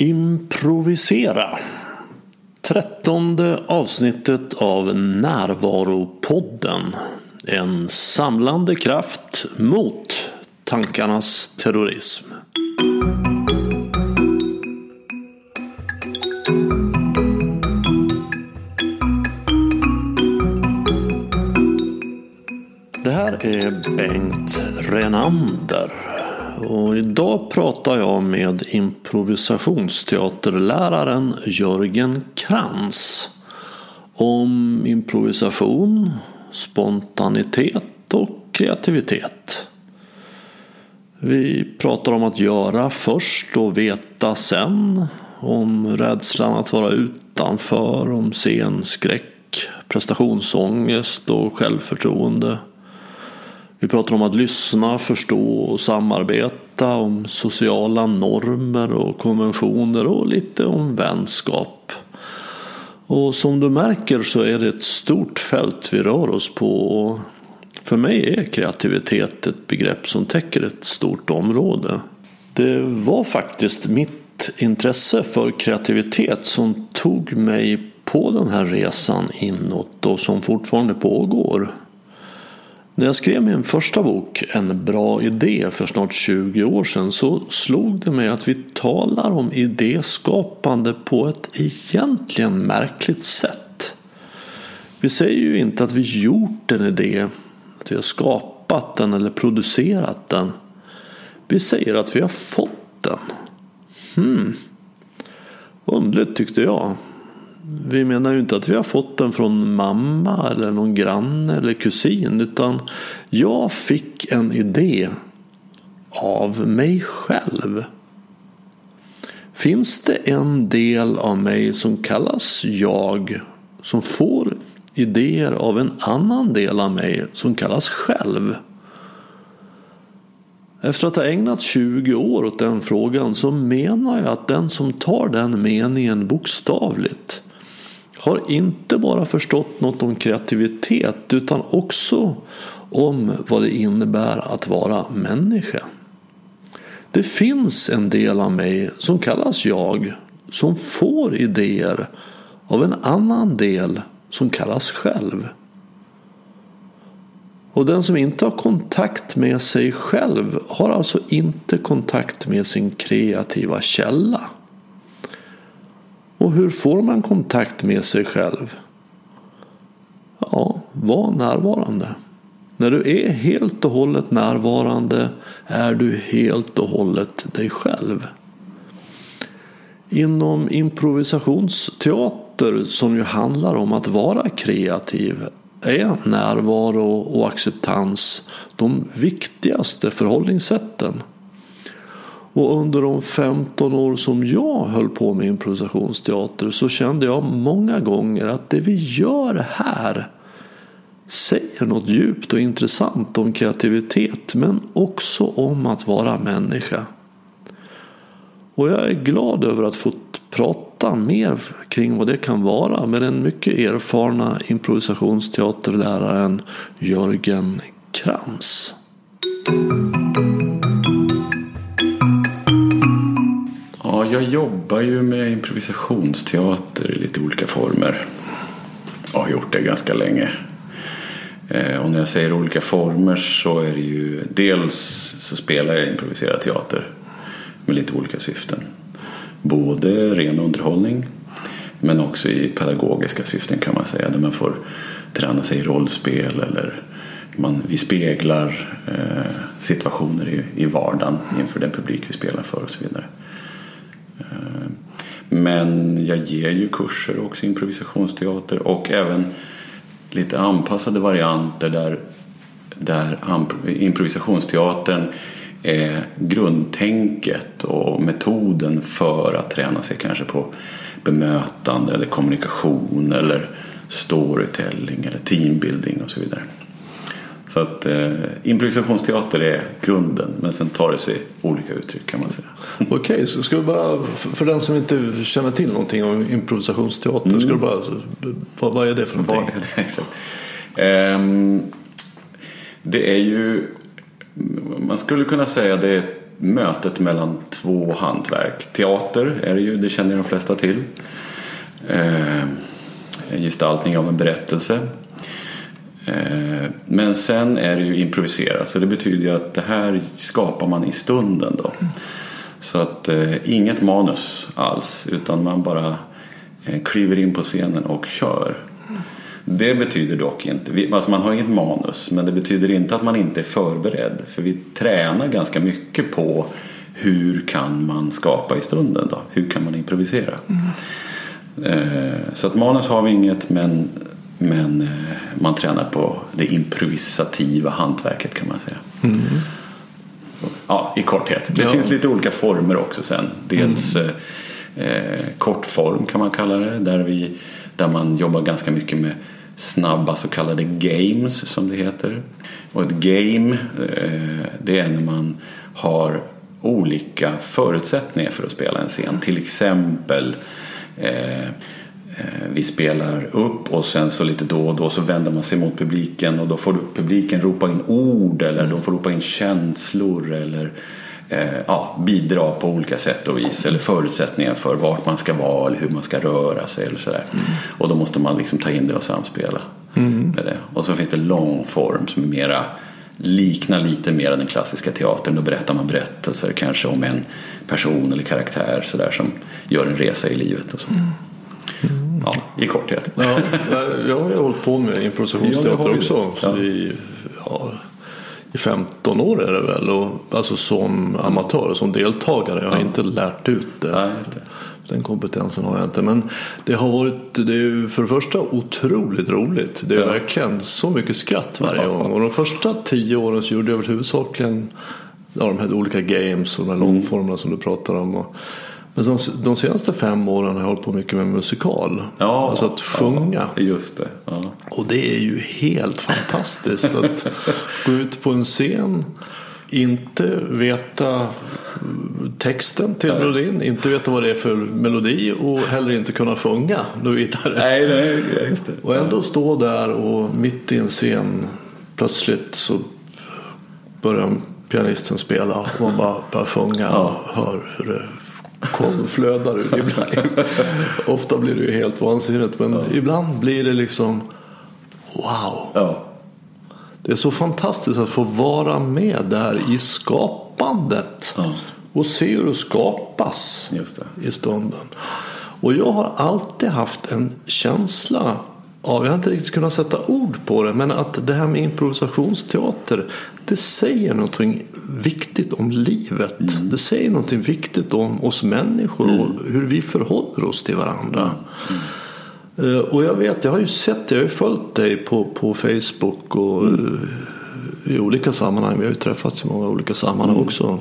Improvisera. Trettonde avsnittet av Närvaropodden. En samlande kraft mot tankarnas terrorism. Det här är Bengt Renander. Och idag pratar jag med improvisationsteaterläraren Jörgen Krantz om improvisation, spontanitet och kreativitet. Vi pratar om att göra först och veta sen. Om rädslan att vara utanför, om scenskräck, prestationsångest och självförtroende. Vi pratar om att lyssna, förstå och samarbeta, om sociala normer och konventioner och lite om vänskap. Och som du märker så är det ett stort fält vi rör oss på. Och för mig är kreativitet ett begrepp som täcker ett stort område. Det var faktiskt mitt intresse för kreativitet som tog mig på den här resan inåt och som fortfarande pågår. När jag skrev min första bok, En bra idé, för snart 20 år sedan så slog det mig att vi talar om idéskapande på ett egentligen märkligt sätt. Vi säger ju inte att vi gjort en idé, att vi har skapat den eller producerat den. Vi säger att vi har fått den. Hmm. Underligt tyckte jag. Vi menar ju inte att vi har fått den från mamma eller någon granne eller kusin. Utan jag fick en idé av mig själv. Finns det en del av mig som kallas jag som får idéer av en annan del av mig som kallas själv? Efter att ha ägnat 20 år åt den frågan så menar jag att den som tar den meningen bokstavligt har inte bara förstått något om kreativitet utan också om vad det innebär att vara människa. Det finns en del av mig som kallas jag som får idéer av en annan del som kallas själv. Och den som inte har kontakt med sig själv har alltså inte kontakt med sin kreativa källa. Och hur får man kontakt med sig själv? Ja, var närvarande. När du är helt och hållet närvarande är du helt och hållet dig själv. Inom improvisationsteater som ju handlar om att vara kreativ är närvaro och acceptans de viktigaste förhållningssätten. Och under de 15 år som jag höll på med improvisationsteater så kände jag många gånger att det vi gör här säger något djupt och intressant om kreativitet men också om att vara människa. Och jag är glad över att få prata mer kring vad det kan vara med den mycket erfarna improvisationsteaterläraren Jörgen Krantz. Ja, jag jobbar ju med improvisationsteater i lite olika former. Jag har gjort det ganska länge. Eh, och när jag säger olika former så är det ju dels så spelar jag improviserad teater med lite olika syften. Både ren underhållning men också i pedagogiska syften kan man säga. Där man får träna sig i rollspel eller man, vi speglar eh, situationer i, i vardagen inför den publik vi spelar för och så vidare. Eh, men jag ger ju kurser också improvisationsteater och även lite anpassade varianter där, där improvisationsteatern är grundtänket och metoden för att träna sig kanske på bemötande eller kommunikation eller storytelling eller teambuilding och så vidare. Så att eh, improvisationsteater är grunden men sen tar det sig olika uttryck kan man säga. Okej, okay, så ska vi bara, för den som inte känner till någonting om improvisationsteater, mm. ska du bara, vad, vad är det för någonting? Det, exakt. Um, det är ju, man skulle kunna säga det är mötet mellan två hantverk. Teater är det ju, det känner de flesta till. Eh, en gestaltning av en berättelse. Eh, men sen är det ju improviserat så det betyder ju att det här skapar man i stunden då. Så att eh, inget manus alls utan man bara eh, kliver in på scenen och kör. Det betyder dock inte, alltså man har inget manus men det betyder inte att man inte är förberedd. För vi tränar ganska mycket på hur kan man skapa i stunden då? Hur kan man improvisera? Mm. Så att manus har vi inget men, men man tränar på det improvisativa hantverket kan man säga. Mm. Ja, i korthet. Det ja. finns lite olika former också sen. Dels mm. eh, kortform kan man kalla det. Där, vi, där man jobbar ganska mycket med snabba så kallade games som det heter. Och ett game eh, det är när man har olika förutsättningar för att spela en scen. Till exempel eh, Eh, Eh, vi spelar upp och sen så lite då och då så vänder man sig mot publiken och då får publiken ropa in ord eller de får ropa in känslor eller eh, ja, bidra på olika sätt och vis eller förutsättningar för vart man ska vara eller hur man ska röra sig eller sådär. Mm. Och då måste man liksom ta in det och samspela mm. med det. Och så finns det lång form som är mera liknar lite mer den klassiska teatern. Då berättar man berättelser kanske om en person eller karaktär sådär som gör en resa i livet och så. Mm. Ja, i korthet. Ja, jag har ju hållit på med improvisationsteater ja, också. Ja. I, ja, I 15 år är det väl. Och, alltså som amatör, som deltagare. Jag har inte lärt ut det. Nej, det. Den kompetensen har jag inte. Men det har varit det är för det första otroligt roligt. Det är verkligen så mycket skratt varje gång. Och de första tio åren så gjorde jag väl huvudsakligen ja, de här olika games och de här mm. långformerna som du pratar om. Och, men de, de senaste fem åren har jag hållit på mycket med musikal. Ja, alltså att sjunga. Ja, just det. Ja. Och det är ju helt fantastiskt att gå ut på en scen inte veta texten till nej. melodin, inte veta vad det är för melodi och heller inte kunna sjunga då vidare. Nej, nej, just det. Och ändå stå där och mitt i en scen plötsligt så börjar pianisten spela och man bara börjar sjunga och hör hur det flödar ur. Ibland, ofta blir det ju helt vansinnigt men ja. ibland blir det liksom wow. Ja. Det är så fantastiskt att få vara med där i skapandet ja. och se hur det skapas det. i stunden. Och jag har alltid haft en känsla av, jag har inte riktigt kunnat sätta ord på det, men att det här med improvisationsteater det säger någonting viktigt om livet. Mm. Det säger någonting viktigt om oss människor mm. och hur vi förhåller oss till varandra. Mm. Uh, och jag vet, jag har ju sett, jag har ju följt dig på, på Facebook och uh, i olika sammanhang. Vi har ju träffats i många olika sammanhang mm. också.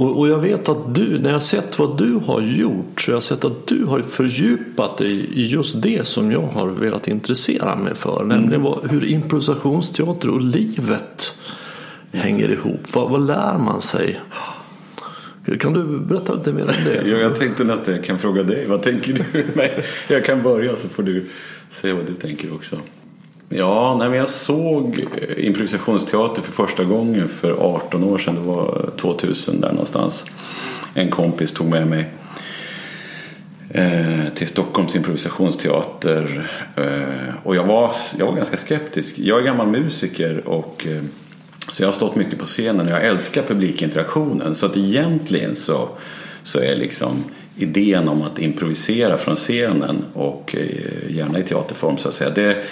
Och, och, jag vet att du, när jag sett vad du har gjort, så jag har sett att du har fördjupat dig i just det som jag har velat intressera mig för. Mm. Nämligen vad, hur improvisationsteater och livet hänger ihop. Vad, vad lär man sig? Kan du berätta lite mer om det? ja, jag tänkte nästan jag kan fråga dig. Vad tänker du? Jag kan börja så får du säga vad du tänker också. Ja, nej, men jag såg eh, improvisationsteater för första gången för 18 år sedan. Det var 2000 där någonstans. En kompis tog med mig eh, till Stockholms improvisationsteater. Eh, och jag var, jag var ganska skeptisk. Jag är gammal musiker och eh, så jag har stått mycket på scenen och jag älskar publikinteraktionen. Så att egentligen så, så är liksom idén om att improvisera från scenen och eh, gärna i teaterform så att säga. Det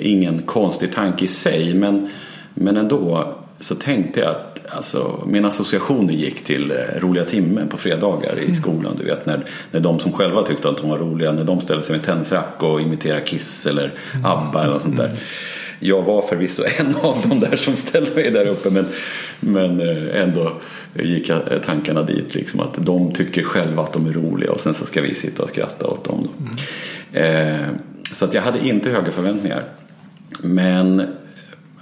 ingen konstig tanke i sig men, men ändå så tänkte jag att alltså, mina associationer gick till eh, roliga timmen på fredagar i mm. skolan. Du vet när, när de som själva tyckte att de var roliga när de ställde sig med tennisrack och imiterade Kiss eller ABBA eller något sånt där. Mm. Jag var förvisso en av dem där som ställde mig där uppe men, men eh, ändå gick tankarna dit. Liksom, att de tycker själva att de är roliga och sen så ska vi sitta och skratta åt dem. Mm. Eh, så att jag hade inte höga förväntningar. Men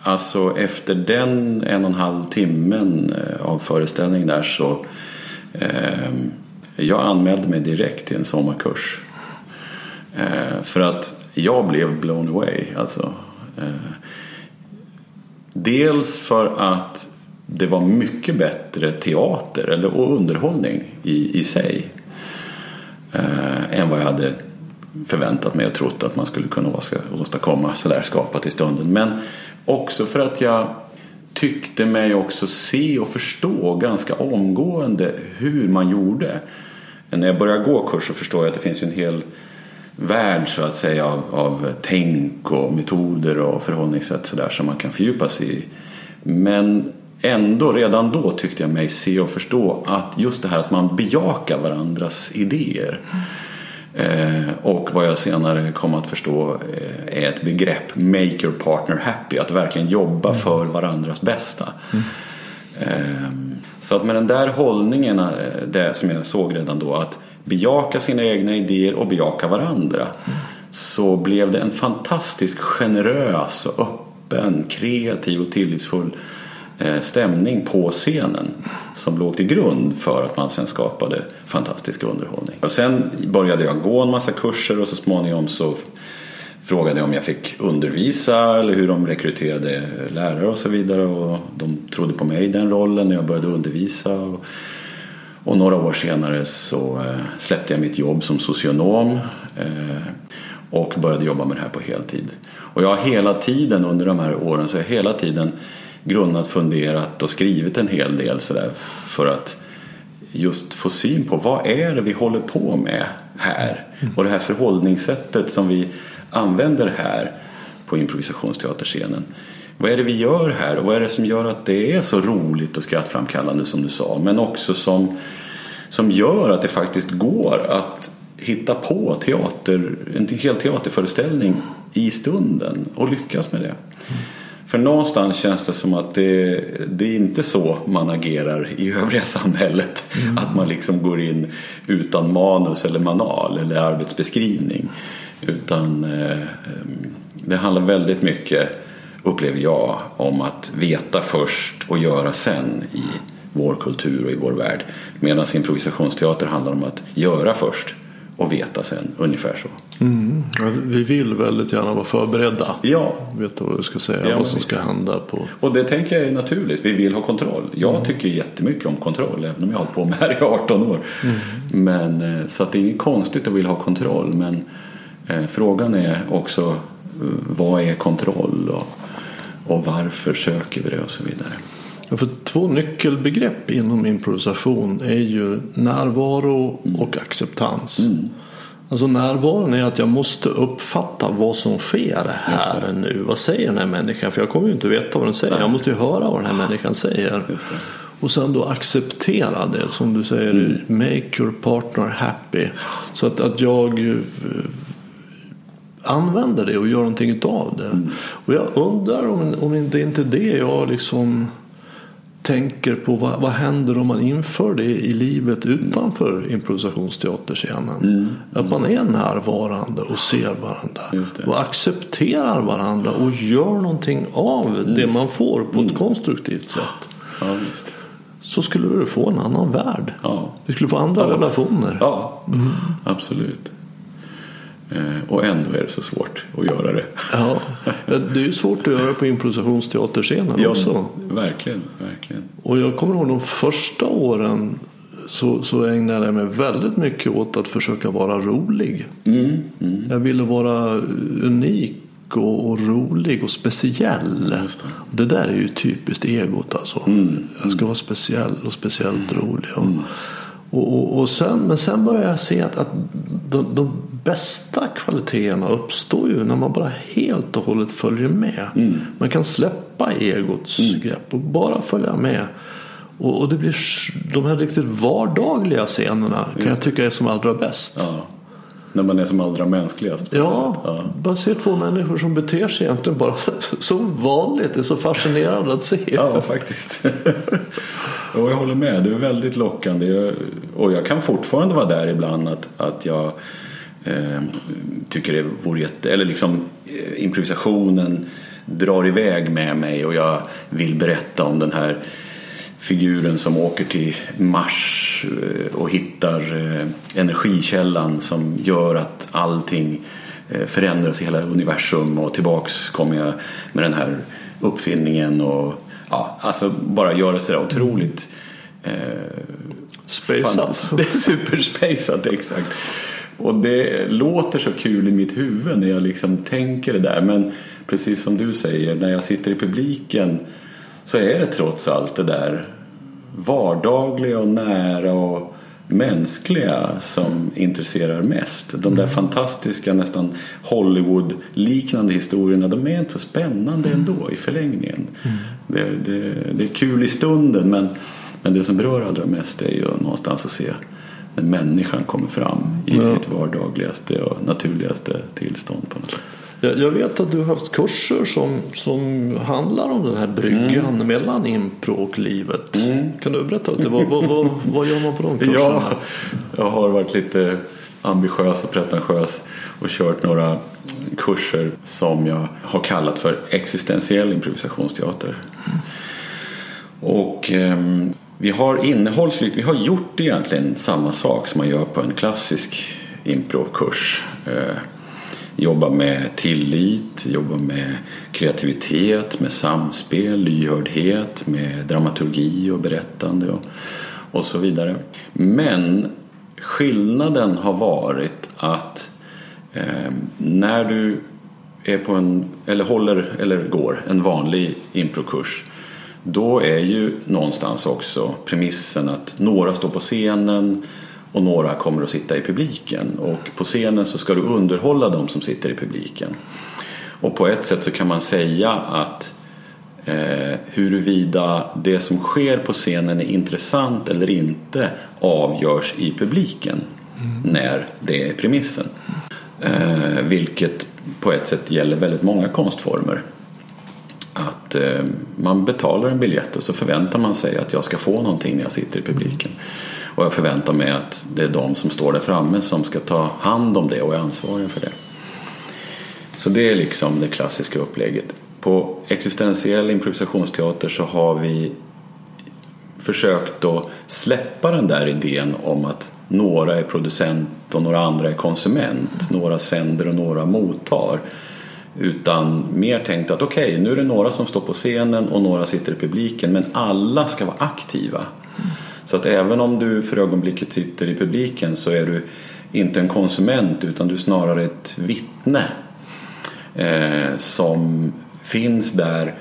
alltså efter den en och en halv timmen eh, av föreställning där så eh, jag anmälde mig direkt till en sommarkurs. Eh, för att jag blev blown away. Alltså, Eh, dels för att det var mycket bättre teater eller, och underhållning i, i sig eh, än vad jag hade förväntat mig och trott att man skulle kunna åstadkomma sådär skapat i stunden. Men också för att jag tyckte mig också se och förstå ganska omgående hur man gjorde. När jag började gå kurs så förstår jag att det finns en hel värld så att säga av, av tänk och metoder och förhållningssätt sådär som man kan fördjupa sig i. Men ändå, redan då tyckte jag mig se och förstå att just det här att man bejakar varandras idéer. Mm och vad jag senare kom att förstå eh, är ett begrepp, make your partner happy. Att verkligen jobba mm. för varandras bästa. Mm. Eh, så att med den där hållningen, eh, det som jag såg redan då, att bejaka sina egna idéer och bejaka varandra. Mm. Så blev det en fantastiskt generös och öppen, kreativ och tillitsfull Eh, Eh, stämning på scenen som låg till grund för att man sen skapade fantastisk underhållning. Och sen började jag gå en massa kurser och så småningom så frågade jag om jag fick undervisa eller hur de rekryterade lärare och så vidare och de trodde på mig i den rollen när jag började undervisa. Och, och några år senare så eh, släppte jag mitt jobb som socionom eh, och började jobba med det här på heltid. Och jag har hela tiden under de här åren så jag hela tiden grunnat, funderat och skrivit en hel del sådär för att just få syn på vad är det vi håller på med här mm. och det här förhållningssättet som vi använder här på improvisationsteaterscenen. Vad är det vi gör här och vad är det som gör att det är så roligt och skrattframkallande som du sa men också som, som gör att det faktiskt går att hitta på teater, en hel teaterföreställning i stunden och lyckas med det. Mm. För någonstans känns det som att det, det är inte så man agerar i övriga samhället. Mm. Att man liksom går in utan manus eller manual eller arbetsbeskrivning. Utan eh, det handlar väldigt mycket, upplever jag, om att veta först och göra sen i vår kultur och i vår värld. Medan improvisationsteater handlar om att göra först och veta sen, ungefär så. Mm. Vi vill väldigt gärna vara förberedda. Ja. Veta vad du ska säga, ja, vad som ska hända. På... Och det tänker jag är naturligt. Vi vill ha kontroll. Jag mm. tycker jättemycket om kontroll, även om jag har hållit på med det här i 18 år. Mm. Men, eh, så att det är inget konstigt att vilja ha kontroll. Men eh, frågan är också eh, vad är kontroll och, och varför söker vi det och så vidare. För två nyckelbegrepp inom improvisation är ju närvaro mm. och acceptans. Mm. Alltså närvaron är att jag måste uppfatta vad som sker här nu. Vad säger den här människan? För jag kommer ju inte veta vad den säger. Jag måste ju höra vad den här människan säger. Och sen då acceptera det som du säger. Mm. Make your partner happy. Så att, att jag eh, använder det och gör någonting utav det. Mm. Och jag undrar om, om det inte är det jag liksom tänker på vad, vad händer om man inför det i livet utanför improvisationsteaterscenen. Mm. Att man är närvarande och ser varandra och accepterar varandra och gör någonting av mm. det man får på ett mm. konstruktivt sätt. Ja, så skulle du få en annan värld. Ja. Du skulle få andra ja. relationer. Ja, mm. absolut. Eh, och ändå är det så svårt att göra det. Ja, det är ju svårt att göra på improvisationsteaterscenen ja, också. Verkligen, verkligen. Och jag kommer ihåg de första åren så, så ägnade jag mig väldigt mycket åt att försöka vara rolig. Mm, mm. Jag ville vara unik och, och rolig och speciell. Det. det. där är ju typiskt egot alltså. Mm, jag ska mm. vara speciell och speciellt mm. rolig. Och, mm. Och, och, och, sen, men sen började jag se att, att de, de, bästa kvaliteterna uppstår ju när man bara helt och hållet följer med. Mm. Man kan släppa egots mm. grepp och bara följa med. Och, och, det blir de här riktigt vardagliga scenerna kan jag tycka är som allra bäst. Ja. När man är som allra mänskligast. Ja, ja, bara se två människor som beter sig egentligen bara som vanligt. Det är så fascinerande att se. Ja, faktiskt. Och jag håller med, det är väldigt lockande. Och jag kan fortfarande vara där ibland att, att jag eh, tycker det vore jätte... Eller liksom eh, improvisationen drar iväg med mig och jag vill berätta om den här figuren som åker till Mars eh, och hittar eh, energikällan som gör att allting förändras i hela universum och tillbaks kommer jag med den här uppfinningen och ja, alltså bara göra sådär otroligt eh, Spaceat. Det är superspaceat, exakt. Och det låter så kul i mitt huvud när jag liksom tänker det där. Men precis som du säger, när jag sitter i publiken så är det trots allt det där vardagliga och nära och mänskliga som intresserar mest. De där fantastiska, nästan Hollywood-liknande historierna, de är inte så spännande ändå i förlängningen. Det, det, det är kul i stunden men, men det som berör allra mest är ju någonstans att se när människan kommer fram i Ja. sitt vardagligaste och naturligaste tillstånd. På något sätt. Jag, vet att du har haft kurser som, som handlar om den här bryggan Mm. mellan impro och livet. Kan du berätta lite? Vad, vad, vad, vad gör man på de kurserna? Ja, jag har varit lite ambitiös och pretentiös och kört några kurser som jag har kallat för existentiell improvisationsteater. Och ehm, vi har innehållsligt, vi har gjort egentligen samma sak som man gör på en klassisk improkurs. Eh, jobba med tillit, jobba med kreativitet, med samspel, lyhördhet, med dramaturgi och berättande och, och så vidare. Men skillnaden har varit att eh, när du är på en, eller håller eller går en vanlig improkurs då är ju någonstans också premissen att några står på scenen och några kommer att sitta i publiken. Och på scenen så ska du underhålla de som sitter i publiken. Och på ett sätt så kan man säga att eh, huruvida det som sker på scenen är intressant eller inte avgörs i publiken när det är premissen. Eh, vilket på ett sätt gäller väldigt många konstformer att eh, man betalar en biljett och så förväntar man sig att jag ska få någonting när jag sitter i publiken. Och jag förväntar mig att det är de som står där framme som ska ta hand om det och är ansvariga för det. Så det är liksom det klassiska upplägget. På existentiell improvisationsteater så har vi försökt att släppa den där idén om att några är producent och några andra är konsument. Några sänder och några mottar. Utan mer tänkt att okej, nu är det några som står på scenen och några sitter i publiken men alla ska vara aktiva. Så att även om du för ögonblicket sitter i publiken så är du inte en konsument utan du är snarare ett vittne eh, som finns där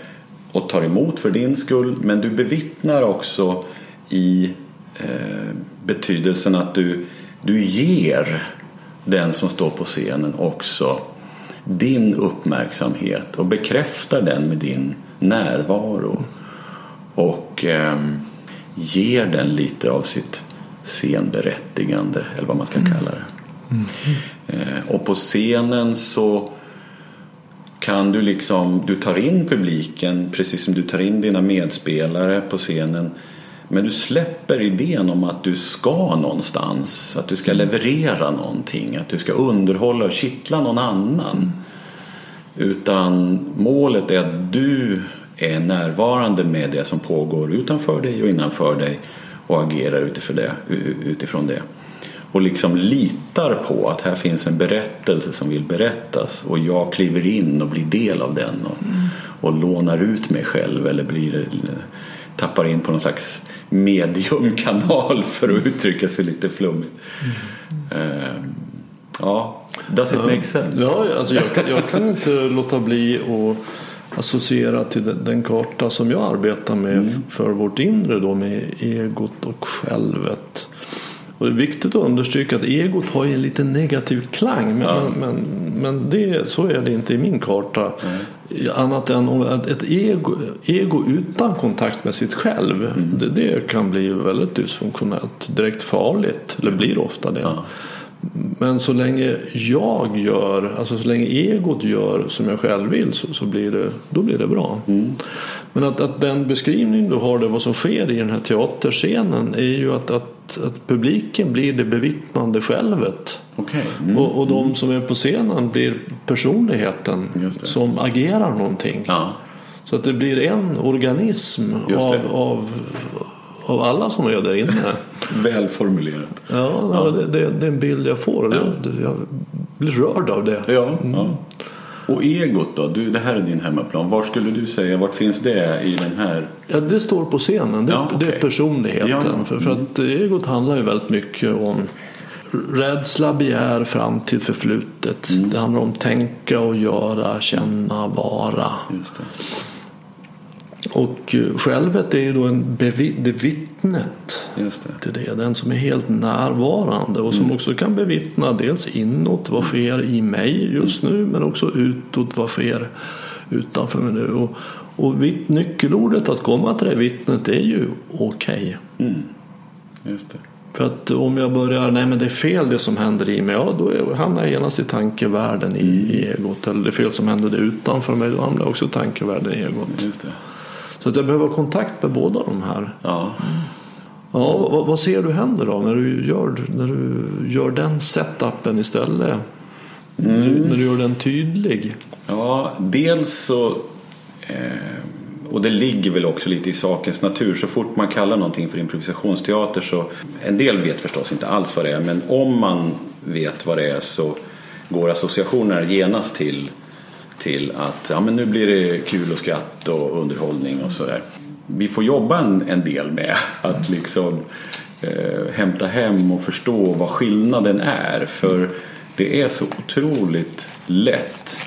och tar emot för din skull. Men du bevittnar också i eh, betydelsen att du, du ger den som står på scenen också din uppmärksamhet och bekräftar den med din närvaro. Och eh, ger den lite av sitt scenberättigande eller vad man ska kalla det. Eh, och på scenen så kan du liksom, du tar in publiken precis som du tar in dina medspelare på scenen men du släpper idén om att du ska någonstans, att du ska leverera någonting, att du ska underhålla och kittla någon annan. Utan målet är att du är närvarande med det som pågår utanför dig och innanför dig och agerar utifrån det. Utifrån det. Och liksom litar på att här finns en berättelse som vill berättas och jag kliver in och blir del av den och, och lånar ut mig själv eller blir, tappar in på någon slags mediumkanal för att uttrycka sig lite flummigt. Mm. Ja, does it make sense? Ja, alltså jag, kan, jag kan inte låta bli att associera till den, karta som jag arbetar med Mm. för vårt inre då med egot och självet. Och det är viktigt att understryka att egot har en lite negativ klang men, Ja. men, men det, så är det inte i min karta. Annat än om ett ett ego, ego utan kontakt med sitt själv Mm. det, det kan bli väldigt dysfunktionellt, direkt farligt, eller blir ofta det. Ja. Men så länge jag gör, alltså så länge egot gör som jag själv vill så, så blir, det, då blir det bra. Men att, att den beskrivning du har, det vad som sker i den här teaterscenen är ju att, att, att publiken blir det bevittnande självet. Okej. Mm. Och, och de som är på scenen blir personligheten som agerar någonting. Ja. Så att det blir en organism av, av, av alla som är där inne. Välformulerat. Ja, Det, det, det är en bild jag får. och det- Jag blir rörd av det. Ja, ja. Och egot då? Du, det här är din hemmaplan. Var skulle du säga, vart finns det i den här? Ja, det står på scenen. Det, Ja, okej. det är personligheten. Ja. För, för att egot handlar ju väldigt mycket om rädsla, begär, framtid, förflutet. Mm. Det handlar om tänka och göra, känna, vara. Just det. Och eh, självet är ju då en bevi- det vittnet Just det. till det. Den som är helt närvarande och som också kan bevittna dels inåt, vad sker i mig just nu, men också utåt, vad sker utanför mig nu. Och, och vitt, nyckelordet att komma till det vittnet är ju okej. Mm. Just det. För att om jag börjar, nej men det är fel det som händer i mig, ja då hamnar jag genast i tankevärlden i, i egot. Eller det fel som händer det utanför mig, då hamnar jag också i tankevärlden i egot. Just det. Så att jag behöver ha kontakt med båda de här. Ja. Ja, vad, vad ser du händer då när du gör, när du gör den setupen istället? När, du, när du gör den tydlig? Ja, dels så... Eh, och det ligger väl också lite i sakens natur. Så fort man kallar någonting för improvisationsteater så... En del vet förstås inte alls vad det är. Men om man vet vad det är så går associationerna genast till, till att ja, men nu blir det kul och skratt och underhållning och sådär. Vi får jobba en, en del med att liksom eh, hämta hem och förstå vad skillnaden är. För det är så otroligt lätt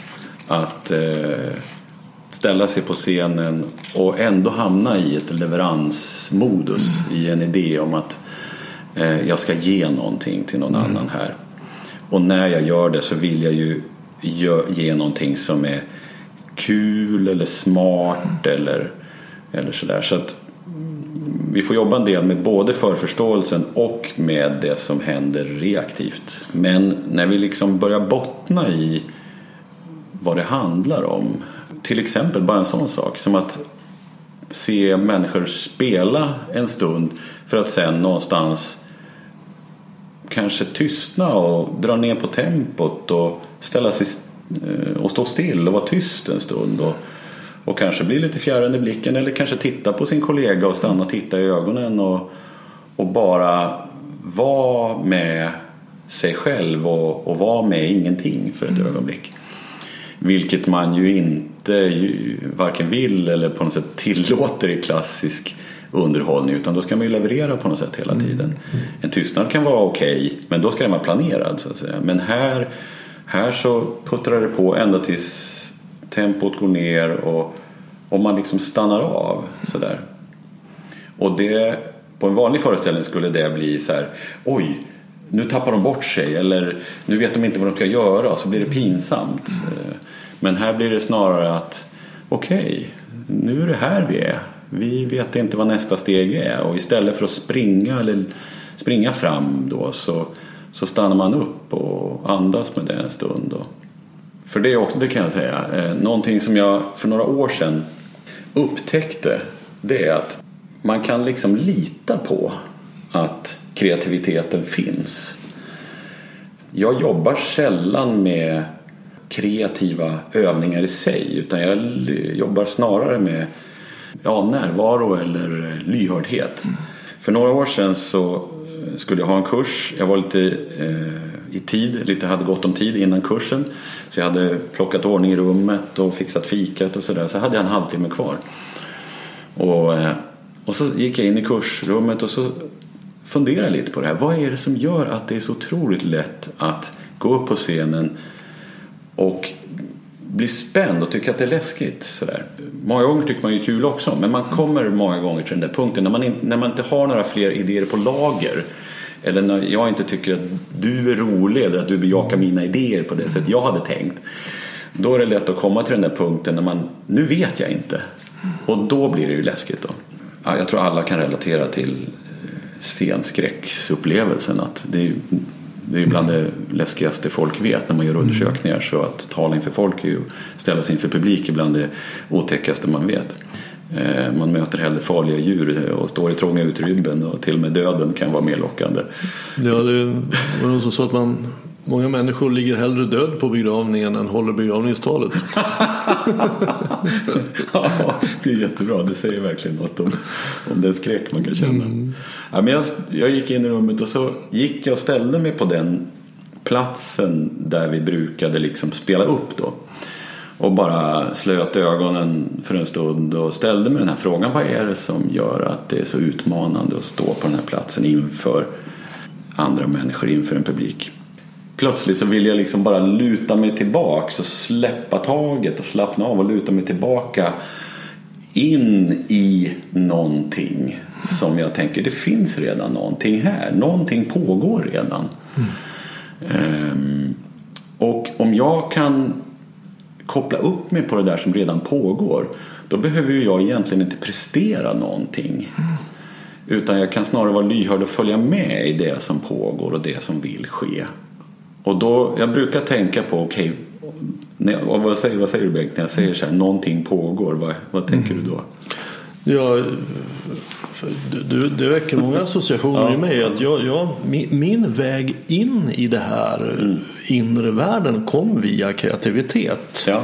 att eh, ställa sig på scenen och ändå hamna i ett leveransmodus i en idé om att eh, jag ska ge någonting till någon annan här. Och när jag gör det så vill jag ju ge någonting som är kul eller smart eller, eller sådär. Så att mm, vi får jobba en del med både förförståelsen och med det som händer reaktivt. Men när vi liksom börjar bottna i vad det handlar om. Till exempel bara en sån sak som att se människor spela en stund för att sen någonstans kanske tystna och dra ner på tempot och ställa sig eh, och stå still och vara tyst en stund. Och, och kanske bli lite fjärran i blicken eller kanske titta på sin kollega och stanna och titta i ögonen och, och bara vara med sig själv och, och vara med ingenting för ett ögonblick. Vilket man ju inte varken vill eller på något sätt tillåter i klassisk underhållning utan då ska man ju leverera på något sätt hela tiden. En tystnad kan vara okej men då ska den vara planerad så att säga. Men här, här så puttrar det på ända tills tempot går ner och, och man liksom stannar av sådär. Och det, på en vanlig föreställning skulle det bli så här oj nu tappar de bort sig eller nu vet de inte vad de ska göra så blir det pinsamt. Eh, Men här blir det snarare att okej, nu är det här vi är. Vi vet inte vad nästa steg är och istället för att springa eller springa fram då så, så stannar man upp och andas med det en stund. Då. För det, också, det kan jag säga, eh, någonting som jag för några år sedan upptäckte det är att man kan liksom lita på att kreativiteten finns. Jag jobbar sällan med kreativa övningar i sig utan jag jobbar snarare med ja, närvaro eller eh, lyhördhet. För några år sedan så eh, skulle jag ha en kurs. Jag var lite eh, i tid, lite hade gott om tid innan kursen. Så jag hade plockat ordning i rummet och fixat fikat och sådär. Så hade jag en halvtimme kvar. Och, eh, och så gick jag in i kursrummet och så funderade jag lite på det här. Vad är det som gör att det är så otroligt lätt att gå upp på scenen och bli spänd och tycka att det är läskigt. Sådär. Många gånger tycker man ju kul också men man kommer många gånger till den där punkten när man, in, när man inte har några fler idéer på lager. Eller när jag inte tycker att du är rolig eller att du bejakar mina idéer på det sätt jag hade tänkt. Då är det lätt att komma till den där punkten när man, nu vet jag inte. Och då blir det ju läskigt då. Ja, jag tror alla kan relatera till eh, scenskräcksupplevelsen. Att det, är, det är ju bland det läskigaste folk vet när man gör undersökningar. Så att tala inför folk är ju, ställa sig inför publik är bland det otäckaste man vet. Eh, man möter hellre farliga djur eh, och står i trånga utrymmen och till och med döden kan vara mer lockande. Ja, det var någon som sa att man, många människor ligger hellre död på begravningen än håller begravningstalet. Ja, det är jättebra. Det säger verkligen något om, om den skräck man kan känna. Ja, men jag, jag gick in i rummet och så gick jag och ställde mig på den platsen där vi brukade liksom spela upp då. Och bara slöt ögonen för en stund och ställde mig den här frågan. Vad är det som gör att det är så utmanande att stå på den här platsen inför andra människor, inför en publik? Plötsligt så vill jag liksom bara luta mig tillbaks och släppa taget och slappna av och luta mig tillbaka in i någonting som jag tänker det finns redan någonting här. Någonting pågår redan. Mm. Um, och om jag kan koppla upp mig på det där som redan pågår då behöver jag egentligen inte prestera någonting. Mm. Utan jag kan snarare vara lyhörd och följa med i det som pågår och det som vill ske. Och då, jag brukar tänka på, okej, okay, vad, säger, vad säger du Bengt när jag säger så här, någonting pågår, vad, vad tänker mm. du då? Ja, du, det väcker många associationer ja. i mig. Att jag, jag, min, väg in i det här mm. inre världen kom via kreativitet. Ja.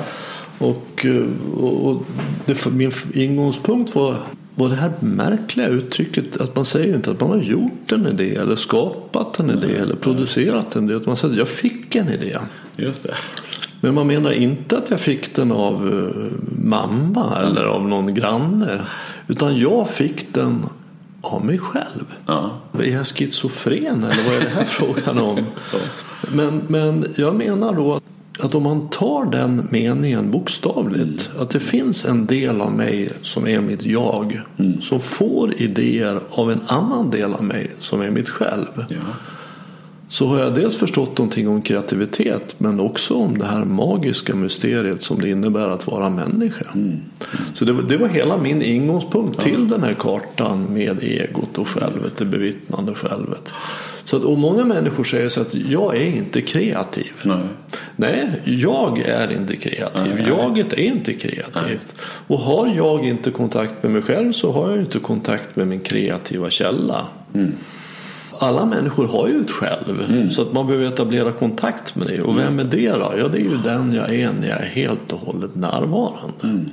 Och, och det, min ingångspunkt var, var det här märkliga uttrycket att man säger inte att man har gjort en idé eller skapat en idé eller producerat en idé. Utan man säger att jag fick en idé. Just det. Men man menar inte att jag fick den av eh, mamma eller av någon granne. Utan jag fick den av mig själv. Ja. Är jag schizofren eller vad är det här frågan om? Men, men jag menar då att om man tar den meningen bokstavligt, mm. att det finns en del av mig som är mitt jag, mm. som får idéer av en annan del av mig som är mitt själv. Ja så har jag dels förstått någonting om kreativitet men också om det här magiska mysteriet som det innebär att vara människa. Mm. Mm. Så det var, det var, hela min ingångspunkt ja. till den här kartan med egot och självet, det bevittnande självet. Så att, och många människor säger så att jag är inte kreativ. Nej, Nej jag är inte kreativ. Nej, Jaget är inte kreativt. Nej. Och har jag inte kontakt med mig själv så har jag inte kontakt med min kreativa källa. Mm alla människor har ju ett själv. Mm. Så att man behöver etablera kontakt med det. Och vem är det då? Ja, det är ju den jag är när jag är helt och hållet närvarande. Mm.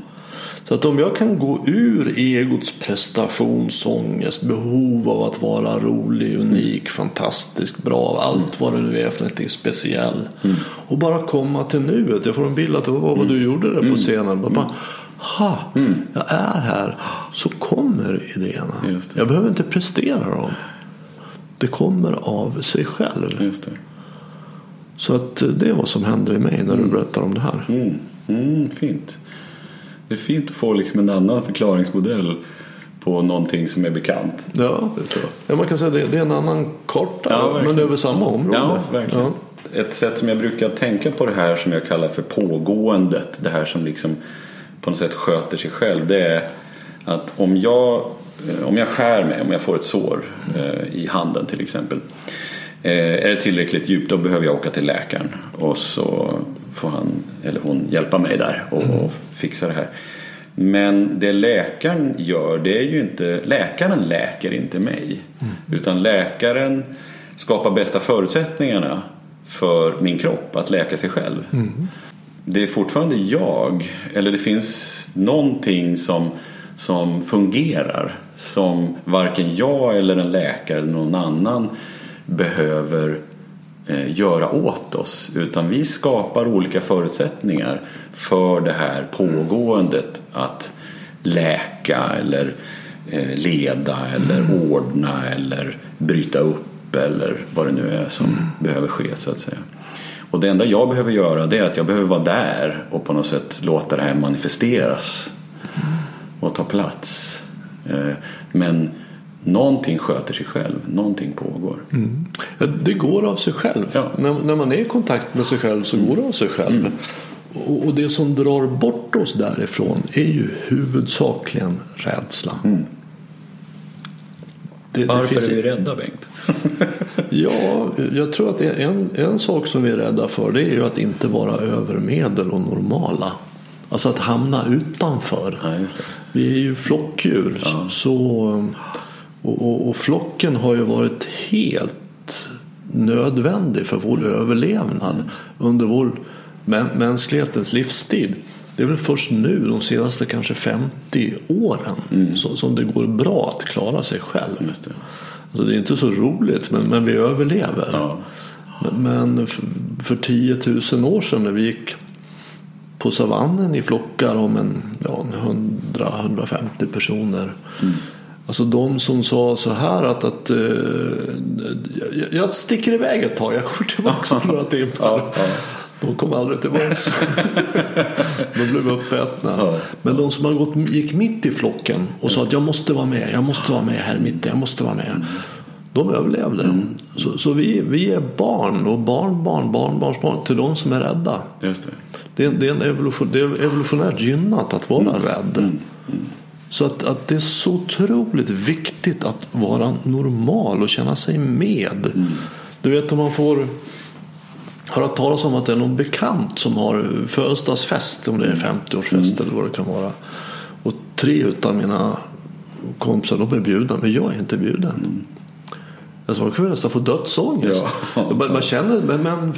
Så att om jag kan gå ur egots prestationsångest, behov av att vara rolig, unik, mm. fantastisk, bra, allt vad det nu är för någonting speciell. Mm. Och bara komma till nuet. Jag får en bild att det var vad du gjorde där på mm. scenen. Bara, ha, mm. jag är här. Så kommer idéerna. Jag behöver inte prestera dem. Det kommer av sig själv. Just det. Så att det är vad som händer i mig när du mm. berättar om det här. Mm. Mm, fint. Det är fint att få liksom en annan förklaringsmodell på någonting som är bekant. Ja, ja man kan säga att det är en annan karta ja, men över samma område. Ja, verkligen. Ja. Ett sätt som jag brukar tänka på det här som jag kallar för pågåendet. Det här som liksom på något sätt sköter sig själv. Det är att om jag om jag skär mig, om jag får ett sår eh, i handen till exempel. Eh, är det tillräckligt djupt då behöver jag åka till läkaren och så får han eller hon hjälpa mig där och, mm. fixa det här. Men det läkaren gör, det är ju inte, läkaren läker inte mig. Mm. Utan läkaren skapar bästa förutsättningarna för min kropp att läka sig själv. Mm. Det är fortfarande jag, eller det finns någonting som, som fungerar som varken jag eller en läkare eller någon annan behöver eh, göra åt oss utan vi skapar olika förutsättningar för det här pågåendet att läka eller eh, leda eller mm. ordna eller bryta upp eller vad det nu är som mm. behöver ske så att säga. Och det enda jag behöver göra det är att jag behöver vara där och på något sätt låta det här manifesteras. Och ta plats. Eh, men någonting sköter sig själv, någonting pågår. Mm. Det går av sig själv. Ja. När, när, man är i kontakt med sig själv så går det av sig själv. Mm. Och, och, det som drar bort oss därifrån är ju huvudsakligen rädsla. Mm. Det, Varför det är vi rädda Bengt? ja, jag tror att en, en sak som vi är rädda för det är ju att inte vara övermedel och normala. Alltså att hamna utanför. Ja, Vi är ju flockdjur. Ja. Så, och, och, och, flocken har ju varit helt nödvändig för vår överlevnad mm. under vår mänsklighetens livstid. Det är väl först nu, de senaste kanske 50 åren, mm. som, som det går bra att klara sig själv. Just det. Alltså det är inte så roligt, men, men vi överlever. Ja. Men för, för 10 000 år sedan när vi gick på savannen i flockar om en, ja, en 100-150 personer. Mm. Alltså de som sa så här att, att uh, jag sticker iväg ett tag, jag kommer tillbaka om några timmar. Ja, ja. De kom aldrig tillbaka. de blev uppätna. Ja. Men de som har gått, gick mitt i flocken och sa att jag måste vara med, jag måste vara med här mitt, jag måste vara med. De överlevde. Mm. Så, så, vi, vi är barn och barnbarn, barnbarnsbarn till de som är rädda. Just det. Det, är, det, är en evolution, det är evolutionärt gynnat att vara mm. rädd. Mm. mm. Så att, att det är så otroligt viktigt att vara normal och känna sig med. Mm. Du vet om man får höra talas om att det är någon bekant som har födelsedagsfest, om det är 50-årsfest mm. eller vad det kan vara. Och tre utav mina kompisar de är bjudna, men jag är inte bjuden. Alltså man kan nästan få dödsångest. Ja. Man, man känner, men, men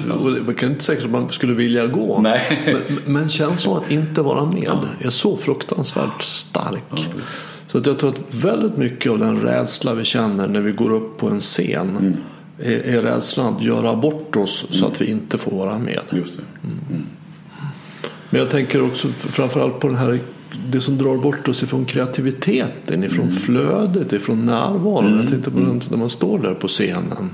man kan inte säga att man skulle vilja gå. Nej. Men, men känslan att inte vara med är så fruktansvärt stark. Ja, så att jag tror att väldigt mycket av den rädsla vi känner när vi går upp på en scen mm. är, är rädslan att göra bort oss mm. så att vi inte får vara med. Just det. Mm. mm. Men jag tänker också framförallt på den här det som drar bort oss ifrån kreativiteten, ifrån mm. flödet, ifrån närvaron. Mm. Jag tänkte på den när man står där på scenen.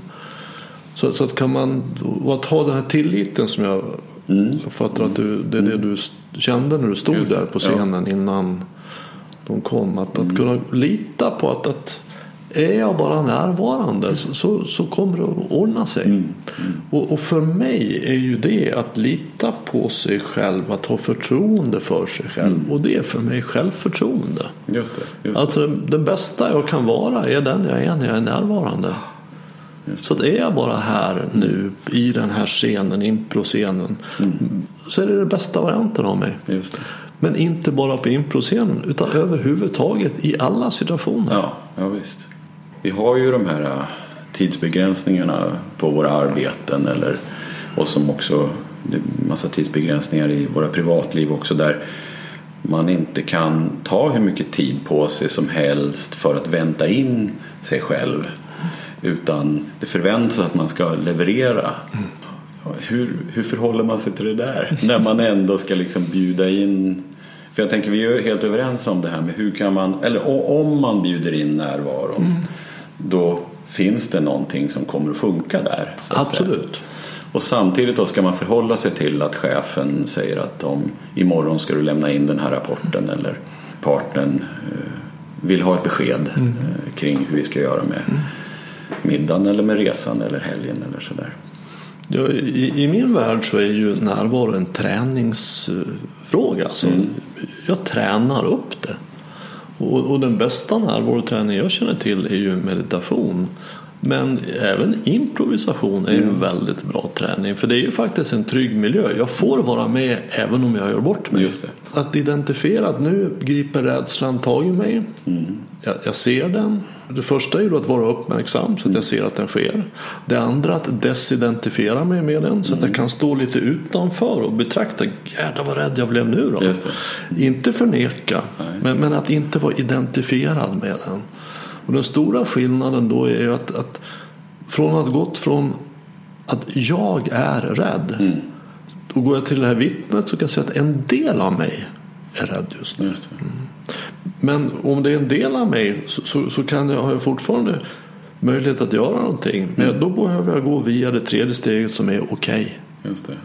Så, så att kan man, och att ha den här tilliten som jag mm. uppfattar att du, det är det du kände när du stod där på scenen ja. innan de kom. Att, att mm. kunna lita på att, att är jag bara närvarande så, så, så kommer det att ordna sig. Mm. Mm. Och, och, för mig är ju det att lita på sig själv, att ha förtroende för sig själv. Mm. Och det är för mig självförtroende. Just det, just det. Alltså den bästa jag kan vara är den jag är när jag är närvarande. Så att är jag bara här nu i den här scenen, improscenen, mm. så är det den bästa varianten av mig. Men inte bara på improscenen utan överhuvudtaget i alla situationer. Ja, ja visst vi har ju de här äh, tidsbegränsningarna på våra arbeten eller, och som också massa tidsbegränsningar i våra privatliv också där man inte kan ta hur mycket tid på sig som helst för att vänta in sig själv utan det förväntas att man ska leverera. Hur, hur förhåller man sig till det där? När man ändå ska liksom bjuda in. För jag tänker vi är helt överens om det här med hur kan man, eller om man bjuder in närvaron. Mm då finns det någonting som kommer att funka där. Absolut. Säga. Och samtidigt då ska man förhålla sig till att chefen säger att om imorgon ska du lämna in den här rapporten eller partnern eh, vill ha ett besked mm. Eh, kring hur vi ska göra med mm. middagen eller med resan eller helgen eller sådär. Ja, i, I min värld så är ju närvaro en träningsfråga. Alltså, mm. Jag tränar upp det. Och, och den bästa närvaroträning jag känner till är ju meditation. Men även improvisation är mm. en väldigt bra träning för det är ju faktiskt en trygg miljö. Jag får vara med även om jag gör bort mig. Att identifiera att nu griper rädslan tag i mig. Mm. Jag, jag, ser den. Det första är ju att vara uppmärksam så att jag ser att den sker. Det andra att desidentifiera mig med den så att jag mm. kan stå lite utanför och betrakta. Jävlar vad rädd jag blev nu då. Inte förneka men, men, att inte vara identifierad med den. Och den stora skillnaden då är ju att, att från att gått från att jag är rädd. Mm. Då går jag till det här vittnet så kan jag säga att en del av mig är rädd just nu. Just mm. Men om det är en del av mig så, så, så kan jag, har jag fortfarande möjlighet att göra någonting. Men mm. då behöver jag gå via det tredje steget som är okej. Okay.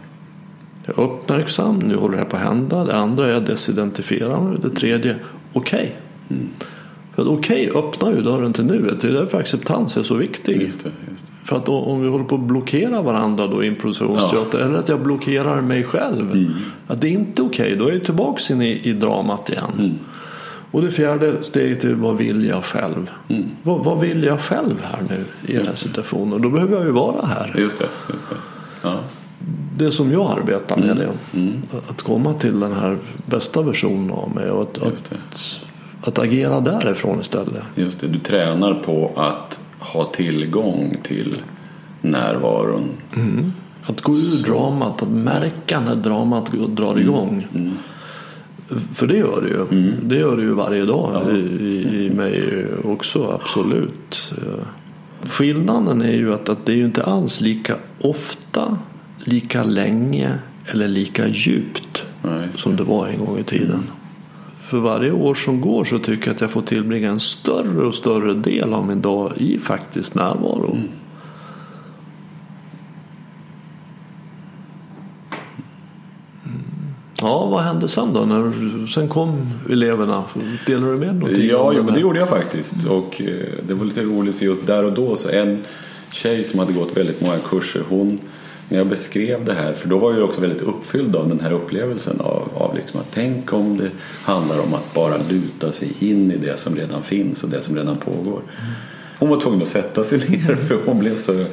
Jag är uppmärksam, nu håller det på att hända. Det andra är att desidentifierar mig. Det tredje, okej. Okay. Mm. För okej okay, öppnar ju dörren till nuet. Det är därför acceptans är så viktig. Just det, just det. För att om vi håller på att blockera varandra då i improvisationsteater ja. eller att jag blockerar mig själv. Mm. Att det är inte okej, okay, då är jag tillbaks in i, i dramat igen. Och det fjärde steget är vad vill jag själv? Mm. Vad, vad, vill jag själv här nu i den här situationen? Då behöver jag ju vara här. Just det. Just det. Ja. det som jag arbetar med. Mm. Det, mm. Att komma till den här bästa versionen av mig. Och att, att, att agera därifrån istället. Just det, du tränar på att ha tillgång till närvaron. Mm. Att gå ur dramat, att märka när dramat drar mm. igång. Mm. För det gör det ju. Mm. Det gör det ju varje dag ja. i, i mig också, absolut. Skillnaden är ju att, att det är ju inte alls lika ofta, lika länge eller lika djupt Nej, som det var en gång i tiden. För varje år som går så tycker jag att jag får tillbringa en större och större del av min dag i faktisk närvaro. Ja, vad hände sen då? När, sen kom eleverna. Delade du med någonting? Ja, jo, men det gjorde jag faktiskt. Och eh, det var lite roligt för just där och då så en tjej som hade gått väldigt många kurser hon när jag beskrev det här, för då var jag också väldigt uppfylld av den här upplevelsen av, av liksom att tänk om det handlar om att bara luta sig in i det som redan finns och det som redan pågår. Hon var tvungen att sätta sig ner för hon blev så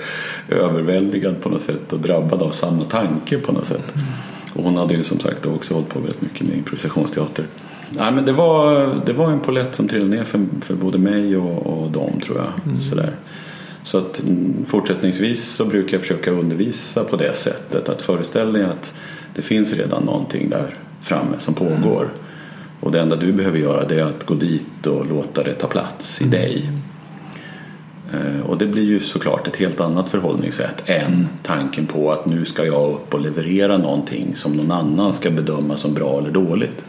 överväldigad på något sätt och drabbad av samma tanke på något sätt. Och hon hade ju som sagt också hållit på väldigt mycket med improvisationsteater. Nej, men det, var, det var en polett som trillade ner för, för både mig och, och dem tror jag. Sådär. Så att mm, fortsättningsvis så brukar jag försöka undervisa på det sättet. Att föreställa dig att det finns redan någonting där framme som pågår. Och det enda du behöver göra det är att gå dit och låta det ta plats i dig. Eh, Och det blir ju såklart ett helt annat förhållningssätt än tanken på att nu ska jag upp och leverera någonting som någon annan ska bedöma som bra eller dåligt.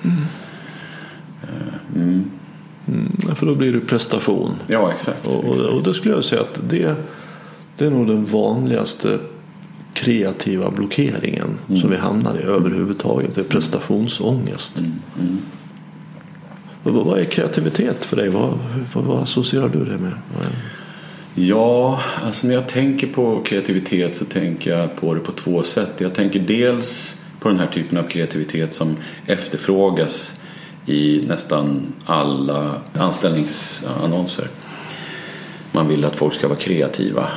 Mm, för då blir det prestation. Ja, exakt. Och, och, och det skulle jag säga att det, det är nog den vanligaste kreativa blockeringen som vi hamnar i överhuvudtaget. Det är prestationsångest. Och Vad vad är kreativitet för dig? Vad, vad, vad associerar du det med? Ja, alltså när jag tänker på kreativitet så tänker jag på det på två sätt. Jag tänker dels på den här typen av kreativitet som efterfrågas i nästan alla anställningsannonser. Man vill att folk ska vara kreativa.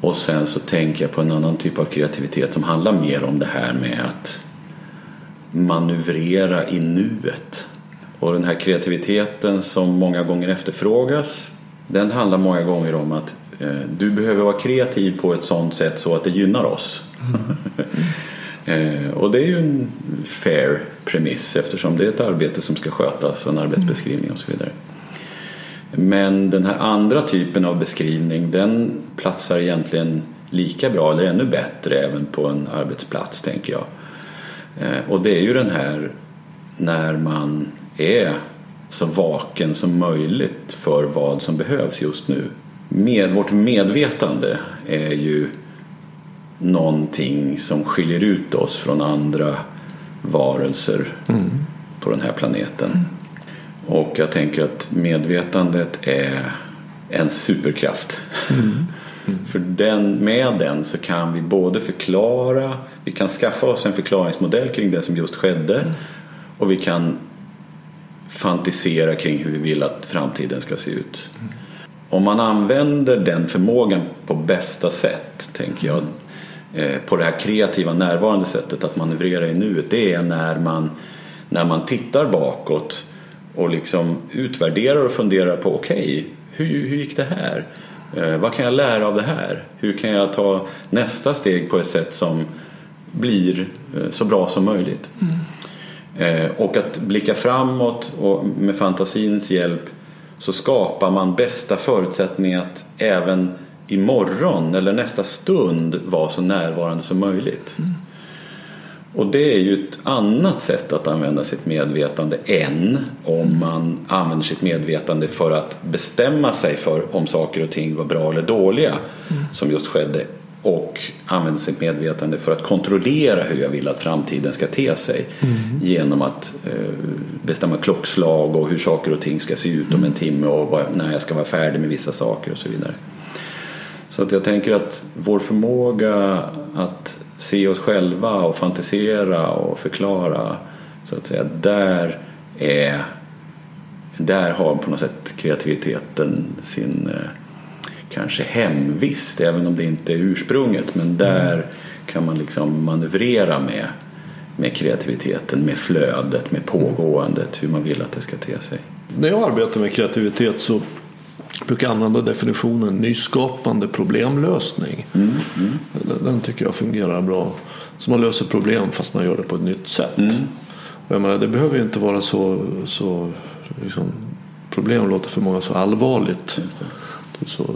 Och sen så tänker jag på en annan typ av kreativitet som handlar mer om det här med att manövrera i nuet. Och den här kreativiteten som många gånger efterfrågas den handlar många gånger om att eh, du behöver vara kreativ på ett sådant sätt så att det gynnar oss. eh, och det är ju en fair premiss eftersom det är ett arbete som ska skötas, en arbetsbeskrivning och så vidare. Men den här andra typen av beskrivning den platsar egentligen lika bra eller ännu bättre även på en arbetsplats tänker jag. Eh, Och det är ju den här när man är så vaken som möjligt för vad som behövs just nu. Med, vårt medvetande är ju någonting som skiljer ut oss från andra varelser på den här planeten. Och jag tänker att medvetandet är en superkraft. För den, med den så kan vi både förklara, vi kan skaffa oss en förklaringsmodell kring det som just skedde och vi kan fantisera kring hur vi vill att framtiden ska se ut. Om man använder den förmågan på bästa sätt, tänker jag, eh, på det här kreativa närvarande sättet att manövrera i nuet, det är när man, när man tittar bakåt och liksom utvärderar och funderar på okej, hur, hur gick det här? Eh, vad kan jag lära av det här? Hur kan jag ta nästa steg på ett sätt som blir eh, så bra som möjligt? Mm och att blicka framåt och med fantasins hjälp så skapar man bästa förutsättningar att även imorgon eller nästa stund vara så närvarande som möjligt. Och det är ju ett annat sätt att använda sitt medvetande än om man använder sitt medvetande för att bestämma sig för om saker och ting var bra eller dåliga som just skedde och använder sitt medvetande för att kontrollera hur jag vill att framtiden ska te sig. Genom att eh, bestämma klockslag och hur saker och ting ska se ut om en timme och när jag ska vara färdig med vissa saker och så vidare. Så att jag tänker att vår förmåga att se oss själva och fantisera och förklara så att säga, där är där har på något sätt kreativiteten sin eh, kanske hemvist även om det inte är ursprunget men där kan man liksom manövrera med, med kreativiteten, med flödet, med pågåendet, hur man vill att det ska te sig. När jag arbetar med kreativitet så brukar jag använda definitionen nyskapande problemlösning. Mm, Den, den tycker jag fungerar bra. Så man löser problem fast man gör det på ett nytt sätt. Mm. Och jag menar, det behöver ju inte vara så, så liksom, problem låter för många så allvarligt. Så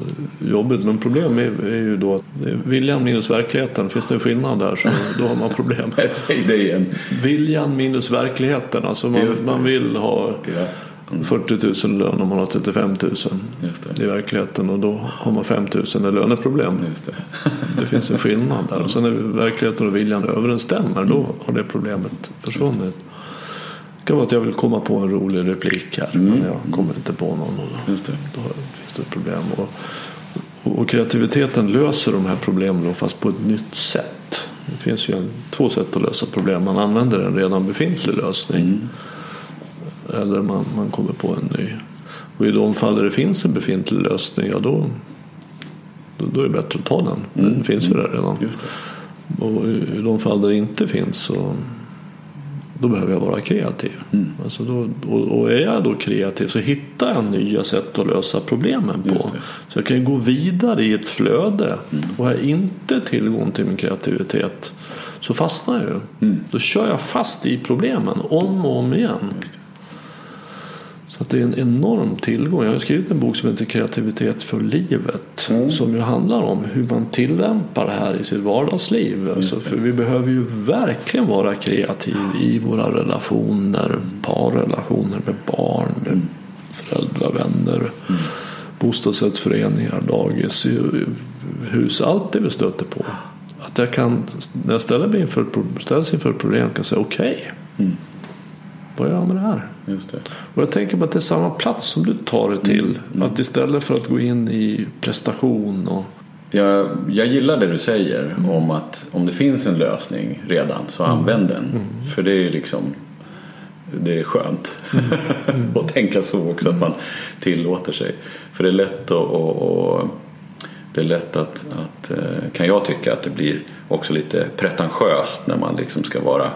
jobbigt. Men problem är, är ju då att viljan minus verkligheten. Finns det en skillnad där så då har man problem. Säg det igen. Viljan minus verkligheten. Alltså man, man vill ha Ja. 40 000 i lön om man har 35 000 Just det. i verkligheten och då har man 5 000 i löneproblem. Just det. Det finns en skillnad där. Och sen när verkligheten och viljan överensstämmer då har det problemet försvunnit. Det kan vara att jag vill komma på en rolig replik här men jag kommer inte på någon. Och då, Ett problem. Och, och, kreativiteten löser de här problemen fast på ett nytt sätt. Det finns ju en, två sätt att lösa problem. Man använder en redan befintlig lösning. Eller man, man kommer på en ny. Och i de fall där det finns en befintlig lösning, ja då, då, då är det bättre att ta den. Den finns ju där redan. Just det. Och i de fall där det inte finns så då behöver jag vara kreativ. Mm. Alltså då, och, och är jag då kreativ så hittar jag nya sätt att lösa problemen på. Så jag kan ju gå vidare i ett flöde. Och har jag inte tillgång till min kreativitet så fastnar jag ju. Då kör jag fast i problemen om och om igen. Just. Så att det är en enorm tillgång. Jag har skrivit en bok som heter Kreativitet för livet. Som ju handlar om hur man tillämpar det här i sitt vardagsliv. Alltså, för vi behöver ju verkligen vara kreativ i våra relationer. Parrelationer med barn, med föräldrar, vänner. Bostadsrättsföreningar, dagis, hus. Allt det vi stöter på. Att jag kan, när jag ställer mig inför, ställs inför ett problem kan jag säga okej. Vad gör jag med det här? Just det. Och jag tänker på att det är samma plats som du tar det till. Att istället för att gå in i prestation och Jag, jag gillar det du säger om att om det finns en lösning redan så använd den. För det är liksom det är skönt att tänka så också att man tillåter sig. För det är lätt att, och, och, det är lätt att, att eh, kan jag tycka att det blir också lite pretentiöst när man liksom ska vara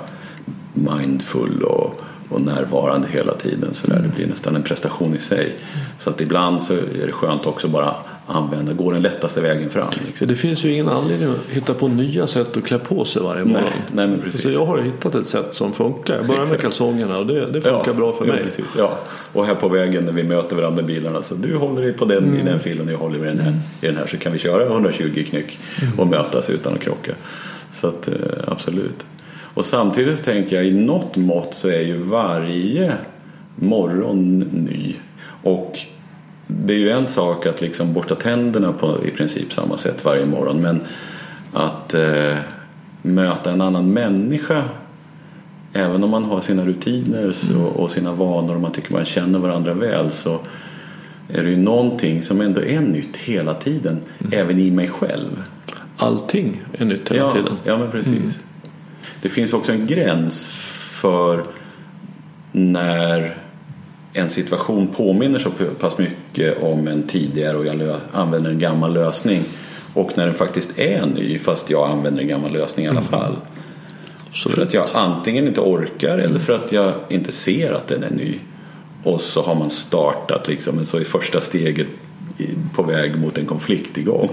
mindful och, och närvarande hela tiden. Så där. Det blir nästan en prestation i sig. Så att ibland så är det skönt också bara använda, gå den lättaste vägen fram. Liksom. det finns ju ingen anledning att hitta på nya sätt att klä på sig varje morgon. nej, men precis. Så jag har hittat ett sätt som funkar. Jag börjar med kalsongerna och det, det funkar bra för ja, mig. Precis, ja. Och här på vägen när vi möter varandra med bilarna så du håller dig på den Mm. i den filen och jag håller i den här, i den här så kan vi köra 120 knyck Mm. och mötas utan att krocka. Så att, eh, absolut. Och samtidigt tänker jag i något mått så är ju varje morgon ny. Och det är ju en sak att liksom borsta tänderna på i princip samma sätt varje morgon men att eh, möta en annan människa även om man har sina rutiner så, och sina vanor och man tycker man känner varandra väl så är det ju någonting som ändå är nytt hela tiden, även i mig själv. Allting är nytt hela ja, tiden. Ja, men precis. Det finns också en gräns för när en situation påminner så pass mycket om en tidigare och jag använder en gammal lösning och när den faktiskt är ny fast jag använder en gammal lösning i alla fall. Så För att jag antingen inte orkar eller för att jag inte ser att den är ny. Och så har man startat liksom, så är första steget på väg mot en konflikt igång.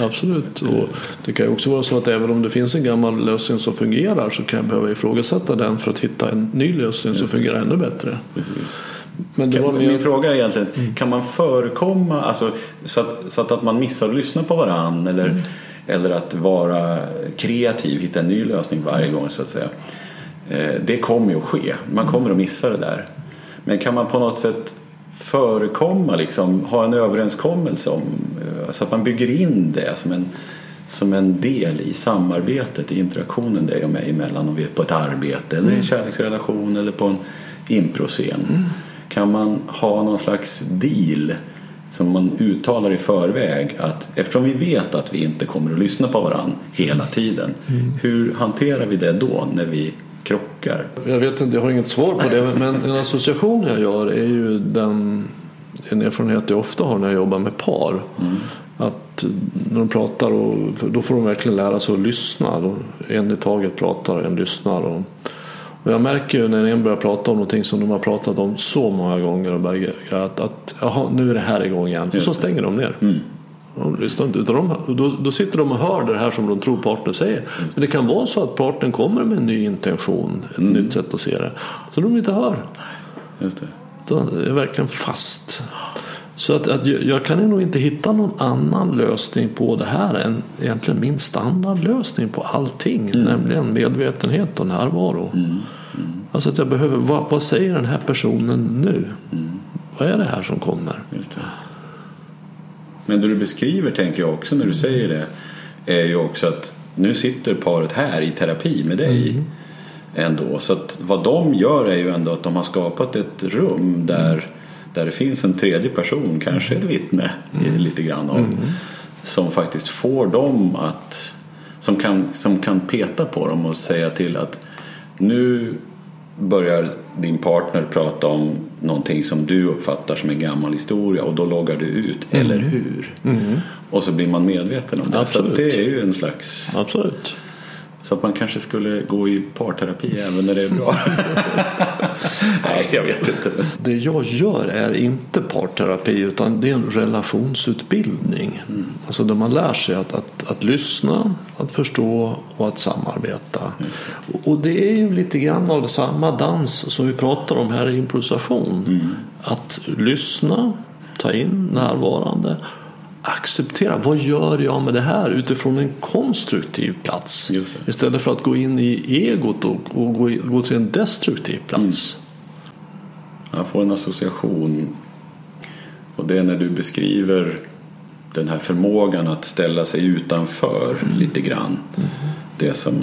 Absolut. Och det kan ju också vara så att även om det finns en gammal lösning som fungerar så kan jag behöva ifrågasätta den för att hitta en ny lösning som fungerar ännu bättre. Precis. Men det var Kan, min mer... fråga är egentligen, kan man förekomma, alltså, så, att, så att, man missar att lyssna på varann eller, eller att vara kreativ, hitta en ny lösning varje gång så att säga. Eh, det kommer ju att ske, man kommer att missa det där. Men kan man på något sätt förekomma, liksom, ha en överenskommelse om, eh, så att man bygger in det som en, som en del i samarbetet, i interaktionen dig och mig emellan om vi är på ett arbete eller i en kärleksrelation eller på en improscen. Kan man ha någon slags deal som man uttalar i förväg att eftersom vi vet att vi inte kommer att lyssna på varandra hela tiden, hur hanterar vi det då när vi krockar? Jag vet inte, jag har inget svar på det. Men en association jag gör är ju den en erfarenhet jag ofta har när jag jobbar med par. Att när de pratar och, då får de verkligen lära sig att lyssna. En i taget pratar och en lyssnar. Och, och jag märker ju när en börjar prata om någonting som de har pratat om så många gånger och börjar, att, att jaha, nu är det här igång igen. Och så stänger de ner. De lyssnar inte, utan de, då, då sitter de och hör det här som de tror partnern säger. Men det kan vara så att partnern kommer med en ny intention, ett nytt sätt att se det. Så de inte hör. Just det. Det är verkligen fast. Så att, att jag, jag kan nog inte hitta någon annan lösning på det här än egentligen min standardlösning på allting. Nämligen medvetenhet och närvaro. Alltså att jag behöver, vad, vad säger den här personen nu? Vad är det här som kommer? Just det. Men det du beskriver tänker jag också när du säger det är ju också att nu sitter paret här i terapi med dig ändå. Så att vad de gör är ju ändå att de har skapat ett rum där, där det finns en tredje person, kanske ett vittne i lite grann av, som faktiskt får dem att som kan, som kan peta på dem och säga till att nu börjar din partner prata om någonting som du uppfattar som en gammal historia och då loggar du ut, eller hur? Och så blir man medveten om det. Absolut. Så det är ju en slags... Absolut. Så att man kanske skulle gå i parterapi även när det är bra. Nej, jag vet inte. Det jag gör är inte parterapi utan det är en relationsutbildning. Alltså där man lär sig att, att, att lyssna, att förstå och att samarbeta. Och- Och det är ju lite grann av samma dans som vi pratar om här i improvisation. Att lyssna, ta in närvarande, acceptera. Vad gör jag med det här utifrån en konstruktiv plats? Istället för att gå in i egot och, och gå, gå till en destruktiv plats. Jag får en association och det är när du beskriver den här förmågan att ställa sig utanför lite grann. Det som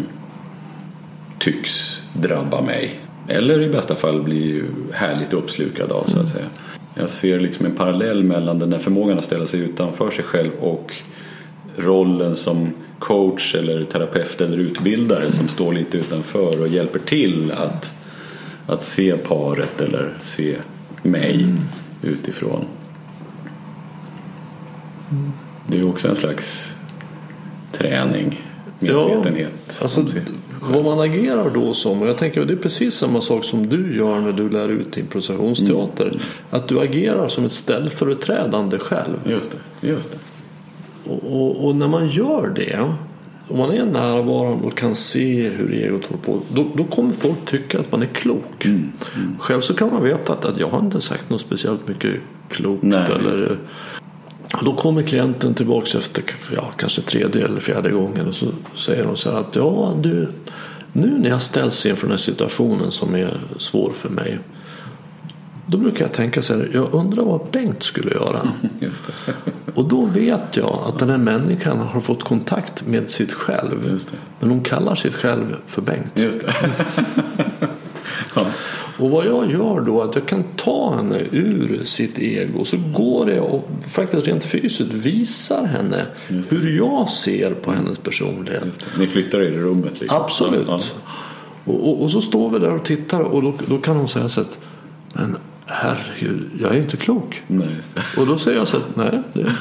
tycks drabba mig. Eller i bästa fall bli härligt uppslukad av så att säga. Jag ser liksom en parallell mellan den där förmågan att ställa sig utanför sig själv och rollen som coach eller terapeut eller utbildare som står lite utanför och hjälper till att, att se paret eller se mig utifrån. Det är också en slags träning, medvetenhet. Alltså, som ser- vad man agerar då som, och jag tänker att det är precis samma sak som du gör när du lär ut improvisationsteater. Mm. Att du agerar som ett ställföreträdande själv. Just det, just det. Och, och, och när man gör det, om man är närvarande och kan se hur egot håller på, då, då kommer folk tycka att man är klok. Mm, Själv så kan man veta att, att jag har inte sagt något speciellt mycket klokt. Nej, eller, det. då kommer klienten tillbaks efter ja, kanske tredje eller fjärde gången och så säger de så här att ja du, nu när jag ställs inför den här situationen som är svår för mig då brukar jag tänka så här, jag undrar vad Bengt skulle göra. Och då vet jag att den här människan har fått kontakt med sitt själv. Men hon kallar sitt själv för Bengt. Ja. Och vad jag gör då är att jag kan ta henne ur sitt ego. Så går jag och faktiskt rent fysiskt visar henne hur jag ser på hennes personlighet. Ni flyttar er i rummet liksom? Absolut. Ja, Och, och, och så står vi där och tittar och då, då kan hon säga så att Men herregud, jag är inte klok. Nej. Och då säger jag så att nej, det,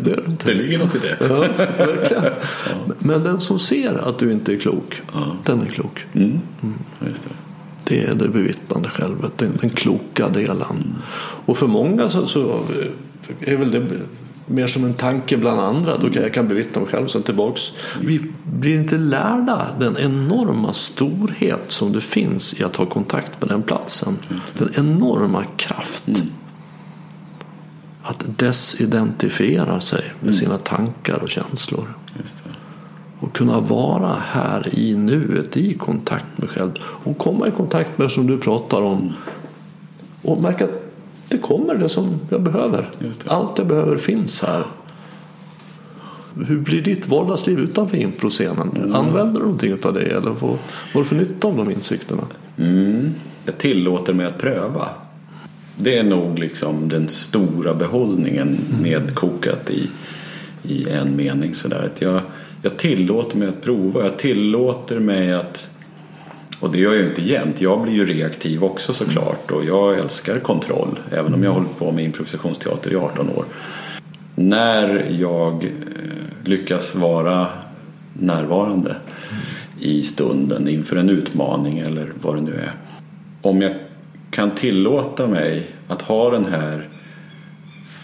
det är du inte. Det ligger något i det. Ja, verkligen. Men den som ser att du inte är klok, den är klok. Mm. Just det. Det är det bevittnande självet, den, den kloka delen. Och för många så, så är väl det mer som en tanke bland andra. Då kan jag kan bevittna mig själv sen tillbaks. Vi blir inte lärda den enorma storhet som det finns i att ha kontakt med den platsen. Den enorma kraft. Att desidentifiera sig med sina tankar och känslor. Och kunna vara här i nuet, i kontakt med själv. Och komma i kontakt med som du pratar om. Och märka att det kommer det som jag behöver. Allt jag behöver finns här. Hur blir ditt vardagsliv utanför improscenen? Använder du någonting av det? Eller vad vad har du för nytta av de insikterna? Mm. Jag tillåter mig att pröva. Det är nog liksom den stora behållningen nedkokat i, i en mening. Sådär. Att jag, jag tillåter mig att prova. Jag tillåter mig att och det gör jag ju inte jämt. Jag blir ju reaktiv också såklart. Och jag älskar kontroll. Även om jag har hållit på med improvisationsteater i 18 år. När jag eh, lyckas vara närvarande i stunden inför en utmaning eller vad det nu är. Om jag kan tillåta mig att ha den här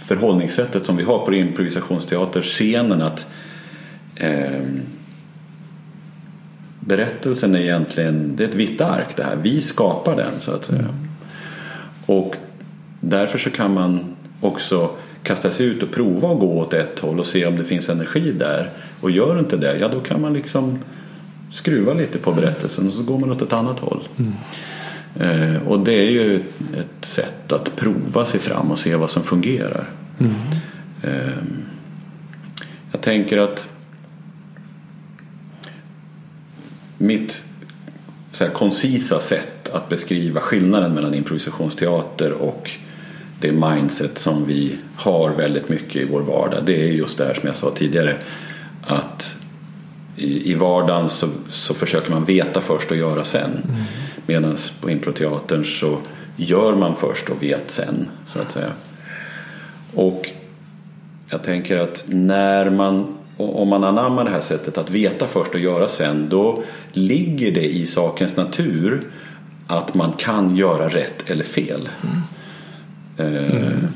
förhållningssättet som vi har på improvisationsteaterscenen att eh, berättelsen är egentligen det är ett vitt ark det här. Vi skapar den så att säga. Och därför så kan man också kasta sig ut och prova att gå åt ett håll och se om det finns energi där. Och gör inte det, ja då kan man liksom skruva lite på berättelsen och så går man åt ett annat håll. Mm. Eh, och det är ju ett sätt att prova sig fram och se vad som fungerar. Mm. Eh, jag tänker att mitt så här, koncisa sätt att beskriva skillnaden mellan improvisationsteater och det mindset som vi har väldigt mycket i vår vardag. Det är just det här som jag sa tidigare. Att i, i vardagen så, så försöker man veta först och göra sen. Mm. Medan på improteatern så gör man först och vet sen. så att säga. Och jag tänker att när man om man anammar det här sättet att veta först och göra sen då ligger det i sakens natur att man kan göra rätt eller fel. Mm. Mm.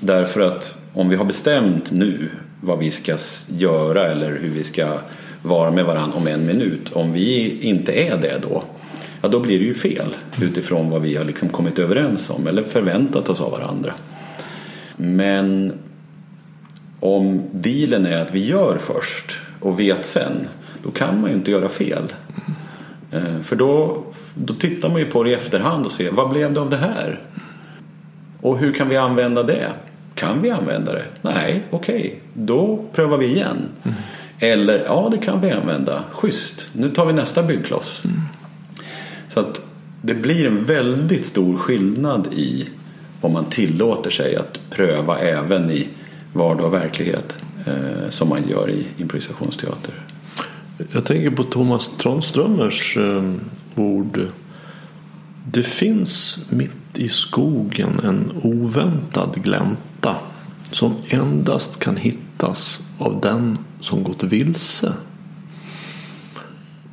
Därför att om vi har bestämt nu vad vi ska göra eller hur vi ska vara med varandra om en minut. Om vi inte är det då, ja då blir det ju fel utifrån vad vi har liksom kommit överens om eller förväntat oss av varandra. Men om dealen är att vi gör först och vet sen, då kan man ju inte göra fel. Eh, för då, då tittar man ju på det i efterhand och ser vad blev det av det här? Och hur kan vi använda det? Kan vi använda det? Nej, okej, okay. då prövar vi igen. Mm. Eller ja, det kan vi använda. Schysst, nu tar vi nästa byggkloss. Mm. Så att det blir en väldigt stor skillnad i om man tillåter sig att pröva även i vardag och verklighet eh, som man gör i improvisationsteater. Jag tänker på Thomas Tranströmers eh, ord. Det finns mitt i skogen en oväntad glänta som endast kan hittas av den som gått vilse.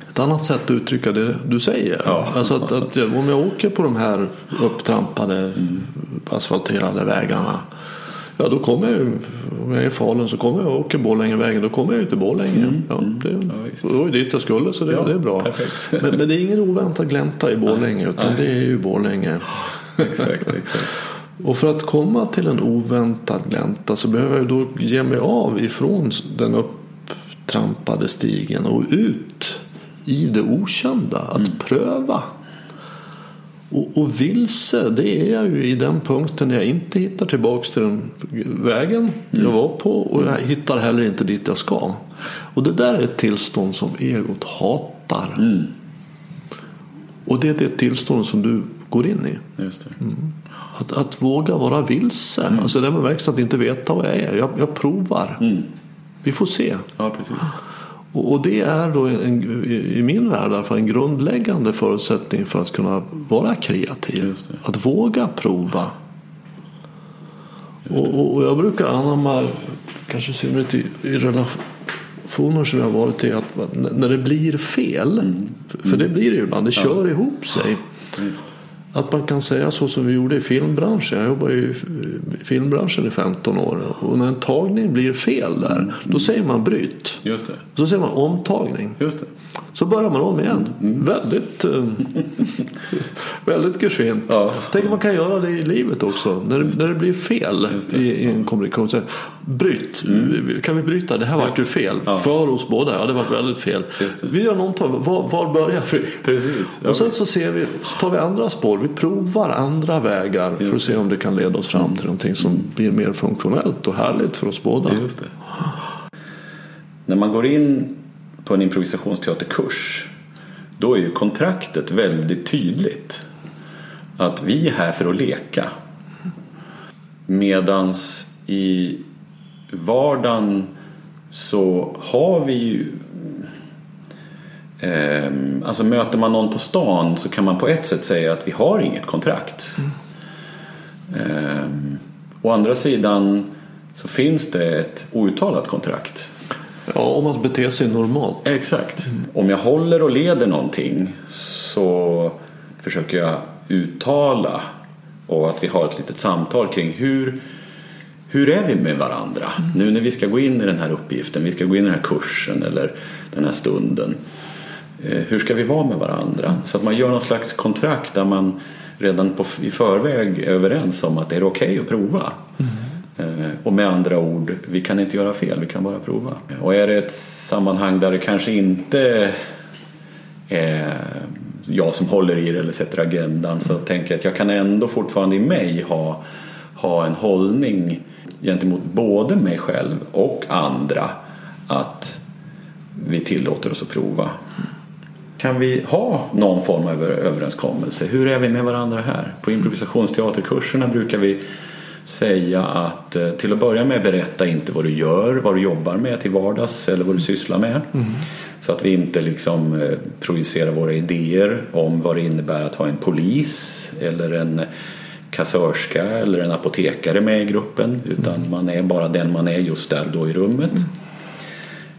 Ett annat sätt att uttrycka det du säger. Ja. Alltså att, att, om jag åker på de här upptrampade mm. asfalterade vägarna Ja, då kommer jag om jag är i Falun så kommer jag och åker Borlängevägen. Då kommer jag ju till Borlänge. Mm. Ja, det, ja, det var ju dit jag skulle så det, ja, det är bra. Men, men, det är ingen oväntad glänta i Borlänge utan Nej. det är ju Borlänge. exakt, exakt. Och för att komma till en oväntad glänta så behöver jag då ge mig av ifrån den upptrampade stigen och ut i det okända. Att mm. pröva. Och, och vilse, det är jag ju i den punkten jag inte hittar tillbaks till den vägen mm. jag var på och jag hittar heller inte dit jag ska. Och det där är ett tillstånd som egot hatar. Mm. Och det är det tillstånd som du går in i. Mm. Att, att våga vara vilse. Mm. Alltså det verkligen att inte veta vad jag är. Jag, jag provar. Mm. Vi får se. Ja, precis. Och det är då en, i min värld fall en grundläggande förutsättning för att kunna vara kreativ. Att våga prova. Och, och, jag brukar anamma, kanske i synnerhet i, i relationer som jag har varit i, att när det blir fel, mm. för det blir det ju ibland, det kör ja. ihop sig. Just. Att man kan säga så som vi gjorde i filmbranschen. Jag jobbade i filmbranschen i 15 år. Och när en tagning blir fel där. Mm. Då säger man bryt. Just det. Så säger man omtagning. Just det. Så börjar man om igen. Mm. Väldigt, äh, väldigt geschwint. Ja. Tänk att man kan göra det i livet också. När det, när det blir fel det. I, en kommunikation. Så, bryt. Mm. Kan vi bryta? Det här var ju fel. Ja. För oss båda. Ja, det var väldigt fel. Vi gör en omtagning. Var, var börjar vi? Precis. Ja. Och sen så, ser vi, så tar vi andra spår. Vi provar andra vägar Just för att se om det kan leda oss fram till någonting som blir mer funktionellt och härligt för oss båda. När man går in på en improvisationsteaterkurs då är ju kontraktet väldigt tydligt. Att vi är här för att leka. Medans i vardagen så har vi ju Alltså möter man någon på stan så kan man på ett sätt säga att vi har inget kontrakt. Mm. Eh, å andra sidan så finns det ett outtalat kontrakt. Ja, om att bete sig normalt. Exakt. Mm. Om jag håller och leder någonting så försöker jag uttala och att vi har ett litet samtal kring hur, hur är vi med varandra mm. nu när vi ska gå in i den här uppgiften, vi ska gå in i den här kursen eller den här stunden. Eh, hur ska vi vara med varandra? Så att man gör någon slags kontrakt där man redan på, i förväg överens om att det är okej okay att prova. Mm. Och med andra ord, vi kan inte göra fel, vi kan bara prova. Och är det ett sammanhang där det kanske inte är jag som håller i det eller sätter agendan så tänker jag att jag kan ändå fortfarande i mig ha, ha en hållning gentemot både mig själv och andra att vi tillåter oss att prova. Kan vi ha någon form av överenskommelse? Hur är vi med varandra här? På improvisationsteaterkurserna brukar vi säga att eh, till att börja med berätta inte vad du gör, vad du jobbar med till vardags eller vad du sysslar med. Mm. Så att vi inte liksom eh, projicerar våra idéer om vad det innebär att ha en polis eller en kassörska eller en apotekare med i gruppen utan mm. man är bara den man är just där då i rummet. Mm.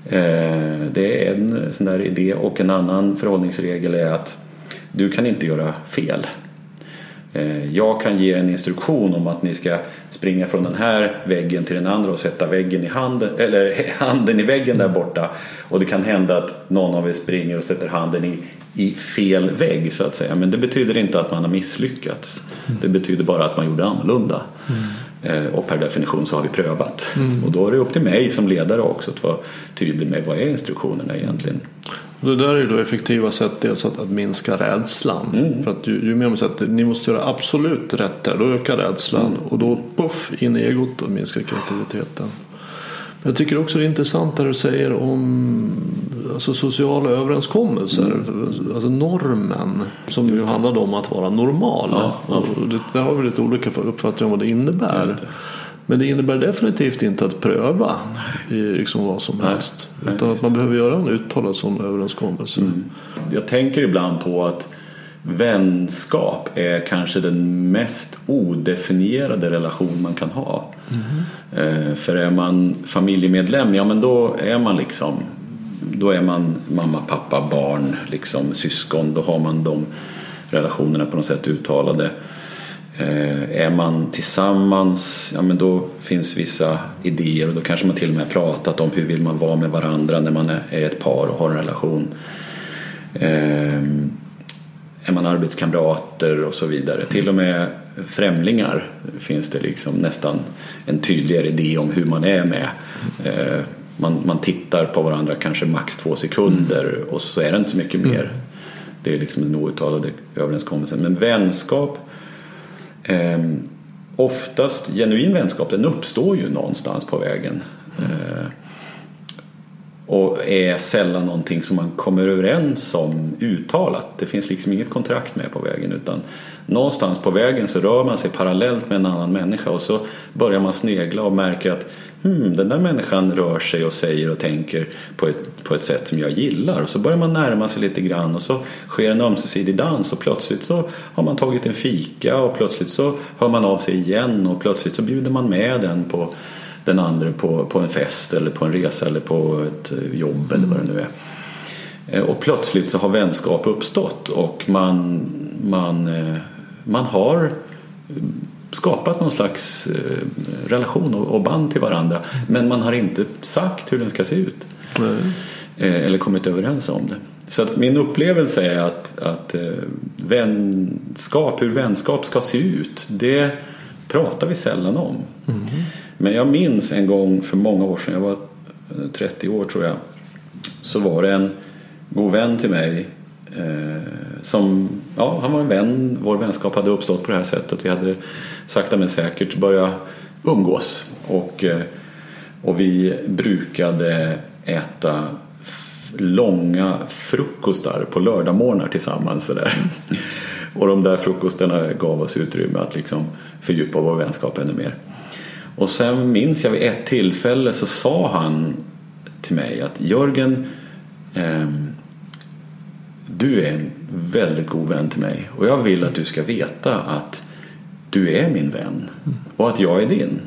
Eh, det är en sån där idé och en annan förhållningsregel är att du kan inte göra fel. Eh, jag kan ge en instruktion om att ni ska springa från den här väggen till den andra och sätta väggen i handen, eller handen i väggen där borta. Och det kan hända att någon av er springer och sätter handen i, i fel vägg så att säga. Men det betyder inte att man har misslyckats. Det betyder bara att man gjorde annorlunda. Mm. Eh, och per definition så har vi prövat. Mm. Och då är det upp till mig som ledare också att vara tydlig med vad är instruktionerna egentligen. Det där är ju då effektiva sätt dels att, att minska rädslan. Mm. För att ju, ju mer man säger att ni måste göra absolut rätt där, då ökar rädslan. Mm. Och då puff in i egot och minskar kreativiteten. Jag tycker också det är intressant det du säger om alltså, sociala överenskommelser. Mm. Alltså normen. Som ju handlade om att vara normal. Ja, ja. Det, där har vi lite olika uppfattningar om vad det innebär. Men det innebär definitivt inte att pröva i liksom vad som helst. Nej, utan att man behöver göra en uttalad sån överenskommelse. Mm. Jag tänker ibland på att vänskap är kanske den mest odefinierade relation man kan ha. Mm. För är man familjemedlem, ja men då är man liksom då är man mamma, pappa, barn, liksom, syskon. Då har man de relationerna på något sätt uttalade. Eh, är man tillsammans, ja men då finns vissa idéer och då kanske man till och med pratat om hur vill man vara med varandra när man är ett par och har en relation. Eh, är man arbetskamrater och så vidare. Till och med främlingar finns det liksom nästan en tydligare idé om hur man är med. Eh, man, man tittar på varandra kanske max två sekunder och så är det inte så mycket mer. Det är liksom den outtalade överenskommelsen. Men vänskap Eh, oftast, genuin vänskap den uppstår ju någonstans på vägen. Eh, och är sällan någonting som man kommer överens om uttalat. Det finns liksom inget kontrakt med på vägen utan någonstans på vägen så rör man sig parallellt med en annan människa och så börjar man snegla och märker att hmm, den där människan rör sig och säger och tänker på ett, på ett sätt som jag gillar. Och så börjar man närma sig lite grann och så sker en ömsesidig dans och plötsligt så har man tagit en fika och plötsligt så hör man av sig igen och plötsligt så bjuder man med den på den andra på, på en fest eller på en resa eller på ett jobb eller vad det nu är. Eh, och plötsligt så har vänskap uppstått och man, man, eh, man har skapat någon slags eh, relation och band till varandra men man har inte sagt hur den ska se ut. Nej. Eller kommit överens om det. Så att min upplevelse är att, att vänskap, hur vänskap ska se ut, det pratar vi sällan om. Mm. Men jag minns en gång för många år sedan, jag var 30 år tror jag, så var det en god vän till mig eh, Eh, som, ja han var en vän, vår vänskap hade uppstått på det här sättet. Vi hade sakta men säkert börjat umgås och, eh, och vi brukade äta långa frukostar på lördagmorgnar tillsammans. Sådär. Och de där frukostarna gav oss utrymme att liksom fördjupa vår vänskap ännu mer. Och sen minns jag vid ett tillfälle så sa han till mig att Jörgen eh, du är en väldigt god vän till mig och jag vill att du ska veta att du är min vän och att jag är din.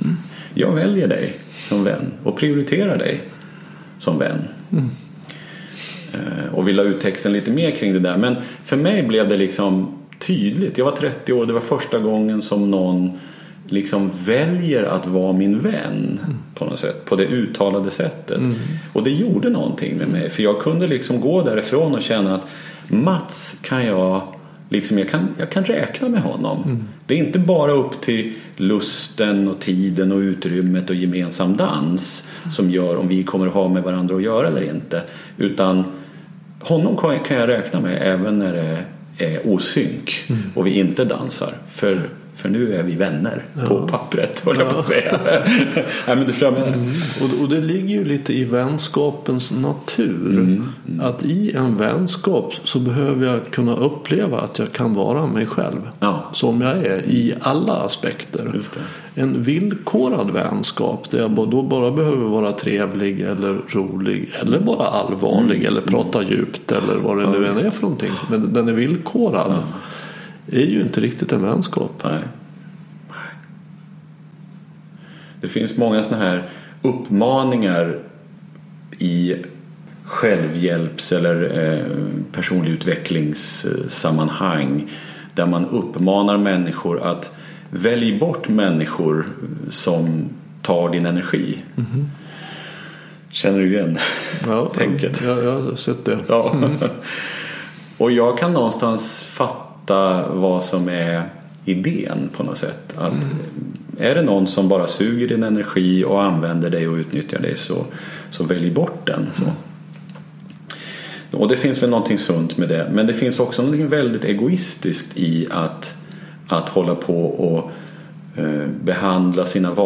Jag väljer dig som vän och prioriterar dig som vän. Eh, och vill ha ut texten lite mer kring det där. Men för mig blev det liksom tydligt. Jag var 30 år, det var första gången som någon liksom väljer att vara min vän mm. på något sätt, på det uttalade sättet. Mm. Och det gjorde någonting med mig för jag kunde liksom gå därifrån och känna att Mats kan jag liksom jag, kan, jag kan räkna med honom. Det är inte bara upp till lusten och tiden och utrymmet och gemensam dans som gör om vi kommer att ha med varandra att göra eller inte. Utan honom kan kan jag räkna med även när det är osynk och vi inte dansar. För, för nu är vi vänner på pappret, höll jag på att säga. Nej, men du förstår menar. Och, och det ligger ju lite i vänskapens natur. Att i en vänskap så behöver jag kunna uppleva att jag kan vara mig själv. Ja. Som jag är i alla aspekter. En villkorad vänskap där jag då bara behöver vara trevlig eller rolig eller bara allvarlig eller prata djupt eller vad det nu än är för någonting. Men den är villkorad. Är ju inte riktigt en vänskap. Nej. Det finns många sådana här uppmaningar i självhjälps eller eh, personlig utvecklingssammanhang där man uppmanar människor att välj bort människor som tar din energi. Känner du igen Ja, tänket? Jag, jag har sett det. Ja. Och jag kan någonstans fatta vad som är idén på något sätt. Att Är det någon som bara suger din energi och använder dig och utnyttjar dig så, så välj bort den. Så. Och det finns väl någonting sunt med det. Men det finns också någonting väldigt egoistiskt i att, att hålla på och eh, behandla sina,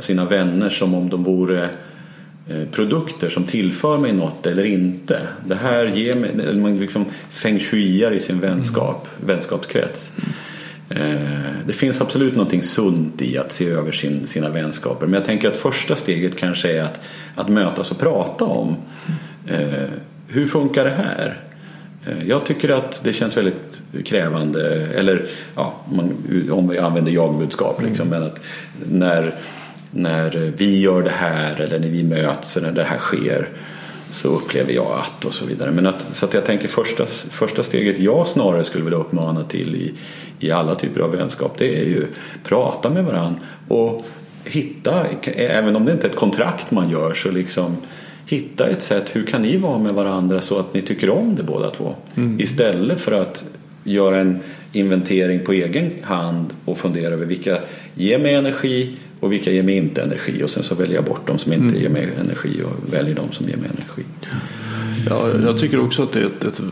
sina vänner som om de vore produkter som tillför mig något eller inte. Det här ger mig, man liksom feng shuiar i sin vänskap, vänskapskrets. Eh, Det finns absolut någonting sunt i att se över sin, sina vänskaper. Men jag tänker att första steget kanske är att, att mötas och prata om eh, hur funkar det här? Eh, Jag tycker att det känns väldigt krävande, eller ja, man, om vi använder jag-budskap, liksom, men att när, när vi gör det här eller när vi möts eller när det här sker så upplever jag att och så vidare. Men att, så att jag tänker första, första steget jag snarare skulle vilja uppmana till i, i alla typer av vänskap det är ju prata med varandra och hitta, även om det inte är ett kontrakt man gör så liksom hitta ett sätt, hur kan ni vara med varandra så att ni tycker om det båda två? Istället för att göra en inventering på egen hand och fundera över vilka ger mig energi och vilka ger mig inte energi och sen så väljer jag bort de som inte ger mig energi och väljer de som ger mig energi. Ja, jag tycker också att det är ett, ett,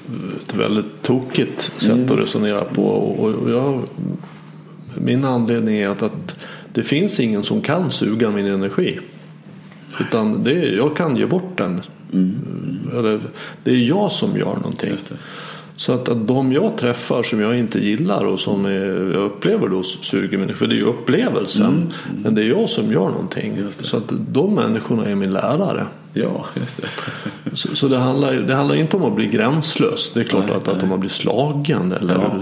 ett väldigt tokigt sätt att resonera på. Och, jag, min anledning är att, att det finns ingen som kan suga min energi. Utan det är, jag kan ge bort den. Eller, det är jag som gör någonting. Så att, att de jag träffar som jag inte gillar och som är, jag upplever då suger mig, för det är ju upplevelsen. Men det är jag som gör någonting. Så att de människorna är min lärare. Ja, det. Så, så det, handlar, det handlar inte om att bli gränslös. Det är klart Nej, att, att om man blir slagen eller Ja,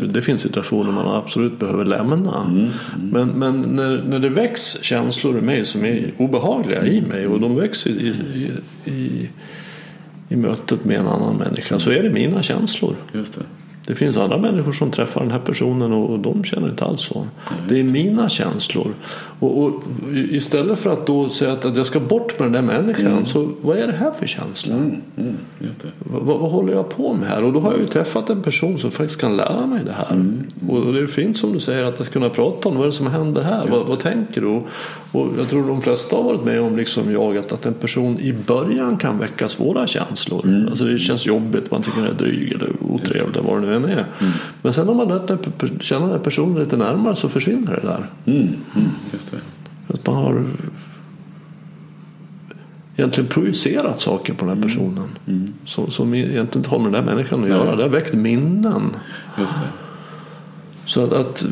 det, det finns situationer man absolut behöver lämna. Men, men när, när det väcks känslor i mig som är obehagliga i mig och de väcks i, i, i, i, mötet med en annan människa så är det mina känslor. Just det. Det finns andra människor som träffar den här personen och, de känner inte alls så. Det är mina känslor. Och, och istället för att då säga att, att jag ska bort med den där människan så vad är det här för känsla? Mm, mm. Vad, vad håller jag på med här? Och då har jag ju träffat en person som faktiskt kan lära mig det här. Och det är fint som du säger att, att kunna prata om vad är det som händer här? Vad, vad tänker du? Och jag tror de flesta har varit med om, liksom jag, att, att en person i början kan väcka svåra känslor. Alltså det känns jobbigt, man tycker det är dryg eller otrevligt eller vad det nu än är. Men sen om man lärt den känna den personen lite närmare så försvinner det där. Mm, mm, just det. Att man har egentligen projicerat saker på den här personen. Som, som egentligen inte har med den där människan att göra. Det har väckt minnen. Just det. Så att, att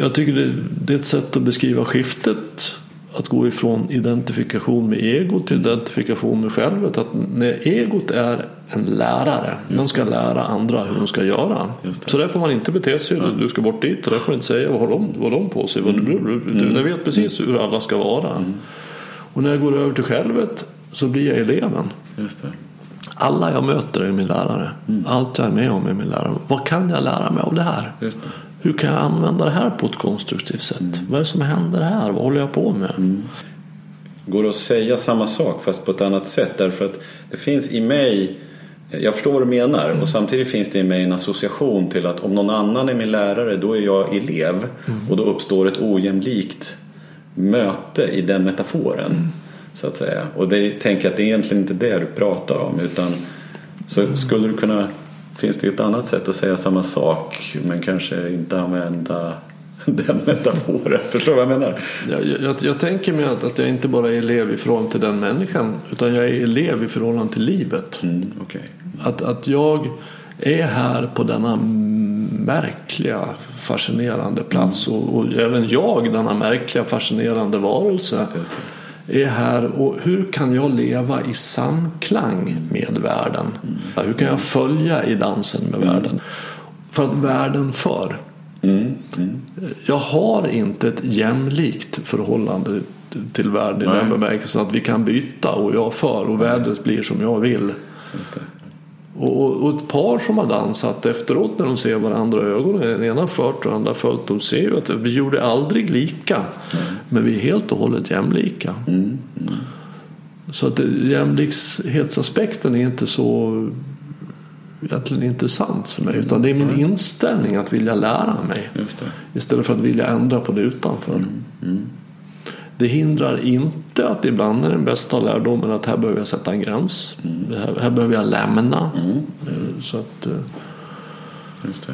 jag tycker det, det är ett sätt att beskriva skiftet. Att gå ifrån identifikation med ego till identifikation med självet. Att när egot är en lärare. Den ska lära andra hur de ska göra. Så där får man inte bete sig. Du ska bort dit och där får du inte säga vad har de, vad har de på sig. Vad, du, du, Mm. du vet precis hur alla ska vara. Och när jag går över till självet så blir jag eleven. Alla jag möter är min lärare. Allt jag är med om är min lärare. Vad kan jag lära mig av det här? Det. Hur kan jag använda det här på ett konstruktivt sätt? Vad är det som händer här? Vad håller jag på med? Går det att säga samma sak fast på ett annat sätt? Därför att det finns i mig jag förstår vad du menar och samtidigt finns det i mig en association till att om någon annan är min lärare då är jag elev och då uppstår ett ojämlikt möte i den metaforen. Så att säga. Och det tänker jag att det är egentligen inte det du pratar om utan så skulle du kunna Finns det ett annat sätt att säga samma sak men kanske inte använda den metaforen? Förstår du vad jag menar? Jag, jag, jag tänker mig att, att jag inte bara är elev i förhållande till den människan utan jag är elev i förhållande till livet. Mm, okay. Att, att jag är här på denna märkliga fascinerande plats och, och även jag denna märkliga fascinerande varelse är här och hur kan jag leva i samklang med världen? Mm. Hur kan jag följa i dansen med mm. världen? För att världen för. Mm. Mm. Jag har inte ett jämlikt förhållande till världen i den bemärkelsen att vi kan byta och jag för och vädret blir som jag vill. Och, och, ett par som har dansat efteråt när de ser varandra i ögonen, den ena fört och den andra följt, de ser ju att vi gjorde aldrig lika. Mm. Men vi är helt och hållet jämlika. Mm. Mm. Så att jämlikhetsaspekten är inte så egentligen intressant för mig. Utan det är min inställning att vilja lära mig. Istället för att vilja ändra på det utanför. Mm. Mm. Det hindrar inte att ibland är den bästa lärdomen att här behöver jag sätta en gräns. Mm. Här, här, behöver jag lämna. Mm. Eh, så att, eh, det.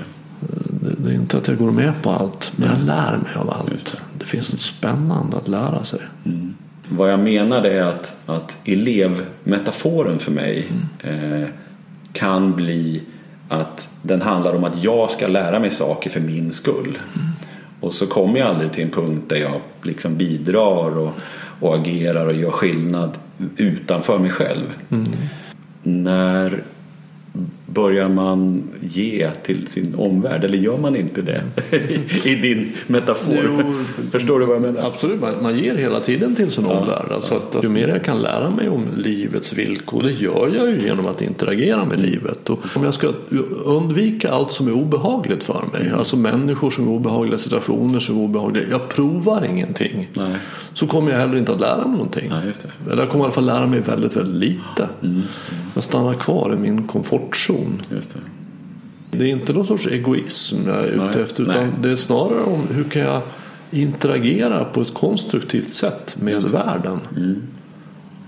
det. det. är inte att jag går med på allt, men jag lär mig av allt. Det. det. finns något spännande att lära sig. Mm. Vad jag menar är att, att elevmetaforen för mig mm. eh, kan bli att den handlar om att jag ska lära mig saker för min skull. Mm. Och så kommer jag aldrig till en punkt där jag liksom bidrar och, och agerar och gör skillnad utanför mig själv. Mm. När börjar man ge till sin omvärld eller gör man inte det i din metafor? Jo, Förstår du vad jag menar? Absolut, man, ger hela tiden till sin ja, omvärld. Alltså ja. att, ju mer jag kan lära mig om livets villkor, det gör jag ju genom att interagera med livet. Och om jag ska undvika allt som är obehagligt för mig, alltså människor som är obehagliga, situationer som är obehagliga, jag provar ingenting. Nej. Så kommer jag heller inte att lära mig någonting. Nej, Eller jag kommer i alla fall lära mig väldigt, väldigt lite. Mm. Jag stannar kvar i min komfortzon. Just det. det är inte någon sorts egoism jag är ute Nej. efter utan Nej. det är snarare om hur kan jag interagera på ett konstruktivt sätt med världen. Mm.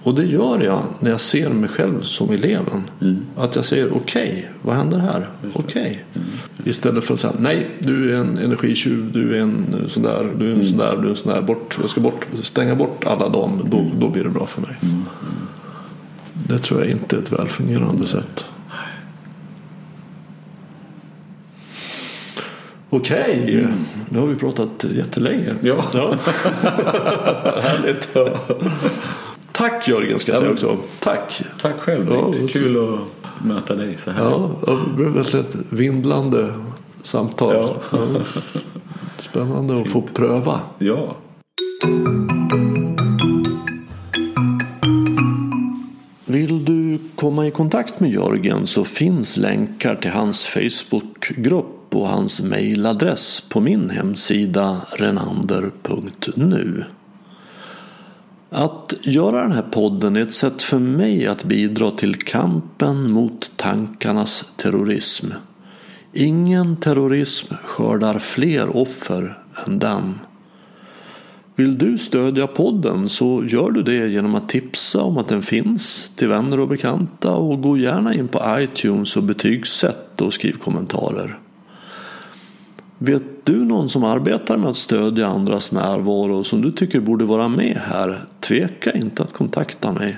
Och det gör jag när jag ser mig själv som eleven. Mm. Att jag säger okej, okay, vad händer här? Okej. Okay. Mm. Istället för att säga nej, du är en energitjuv, du är en sån där, du är en mm. sån där, du är en sån där. Bort, jag ska bort, stänga bort alla dem, då, mm. då blir det bra för mig. Mm. Det tror jag inte är ett välfungerande sätt. Okej, okay. mm. nu har vi pratat jättelänge. Ja. ja. Härligt. Ja. Tack Jörgen ska jag säga också. Tack. Tack själv. Ja, Kul att möta dig så här. Ja, det blev verkligen ett vindlande samtal. Ja. Spännande att få pröva. Ja. Vill du komma i kontakt med Jörgen så finns länkar till hans Facebookgrupp och hans mejladress på min hemsida renander.nu. Att göra den här podden är ett sätt för mig att bidra till kampen mot tankarnas terrorism. Ingen terrorism skördar fler offer än den. Vill du stödja podden så gör du det genom att tipsa om att den finns till vänner och bekanta och gå gärna in på iTunes och betygsätt och skriv kommentarer. Vet du någon som arbetar med att stödja andras närvaro som du tycker borde vara med här? Tveka inte att kontakta mig.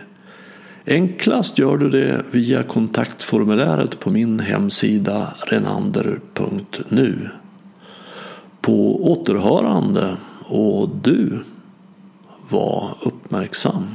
Enklast gör du det via kontaktformuläret på min hemsida renander.nu. På återhörande och du var uppmärksam.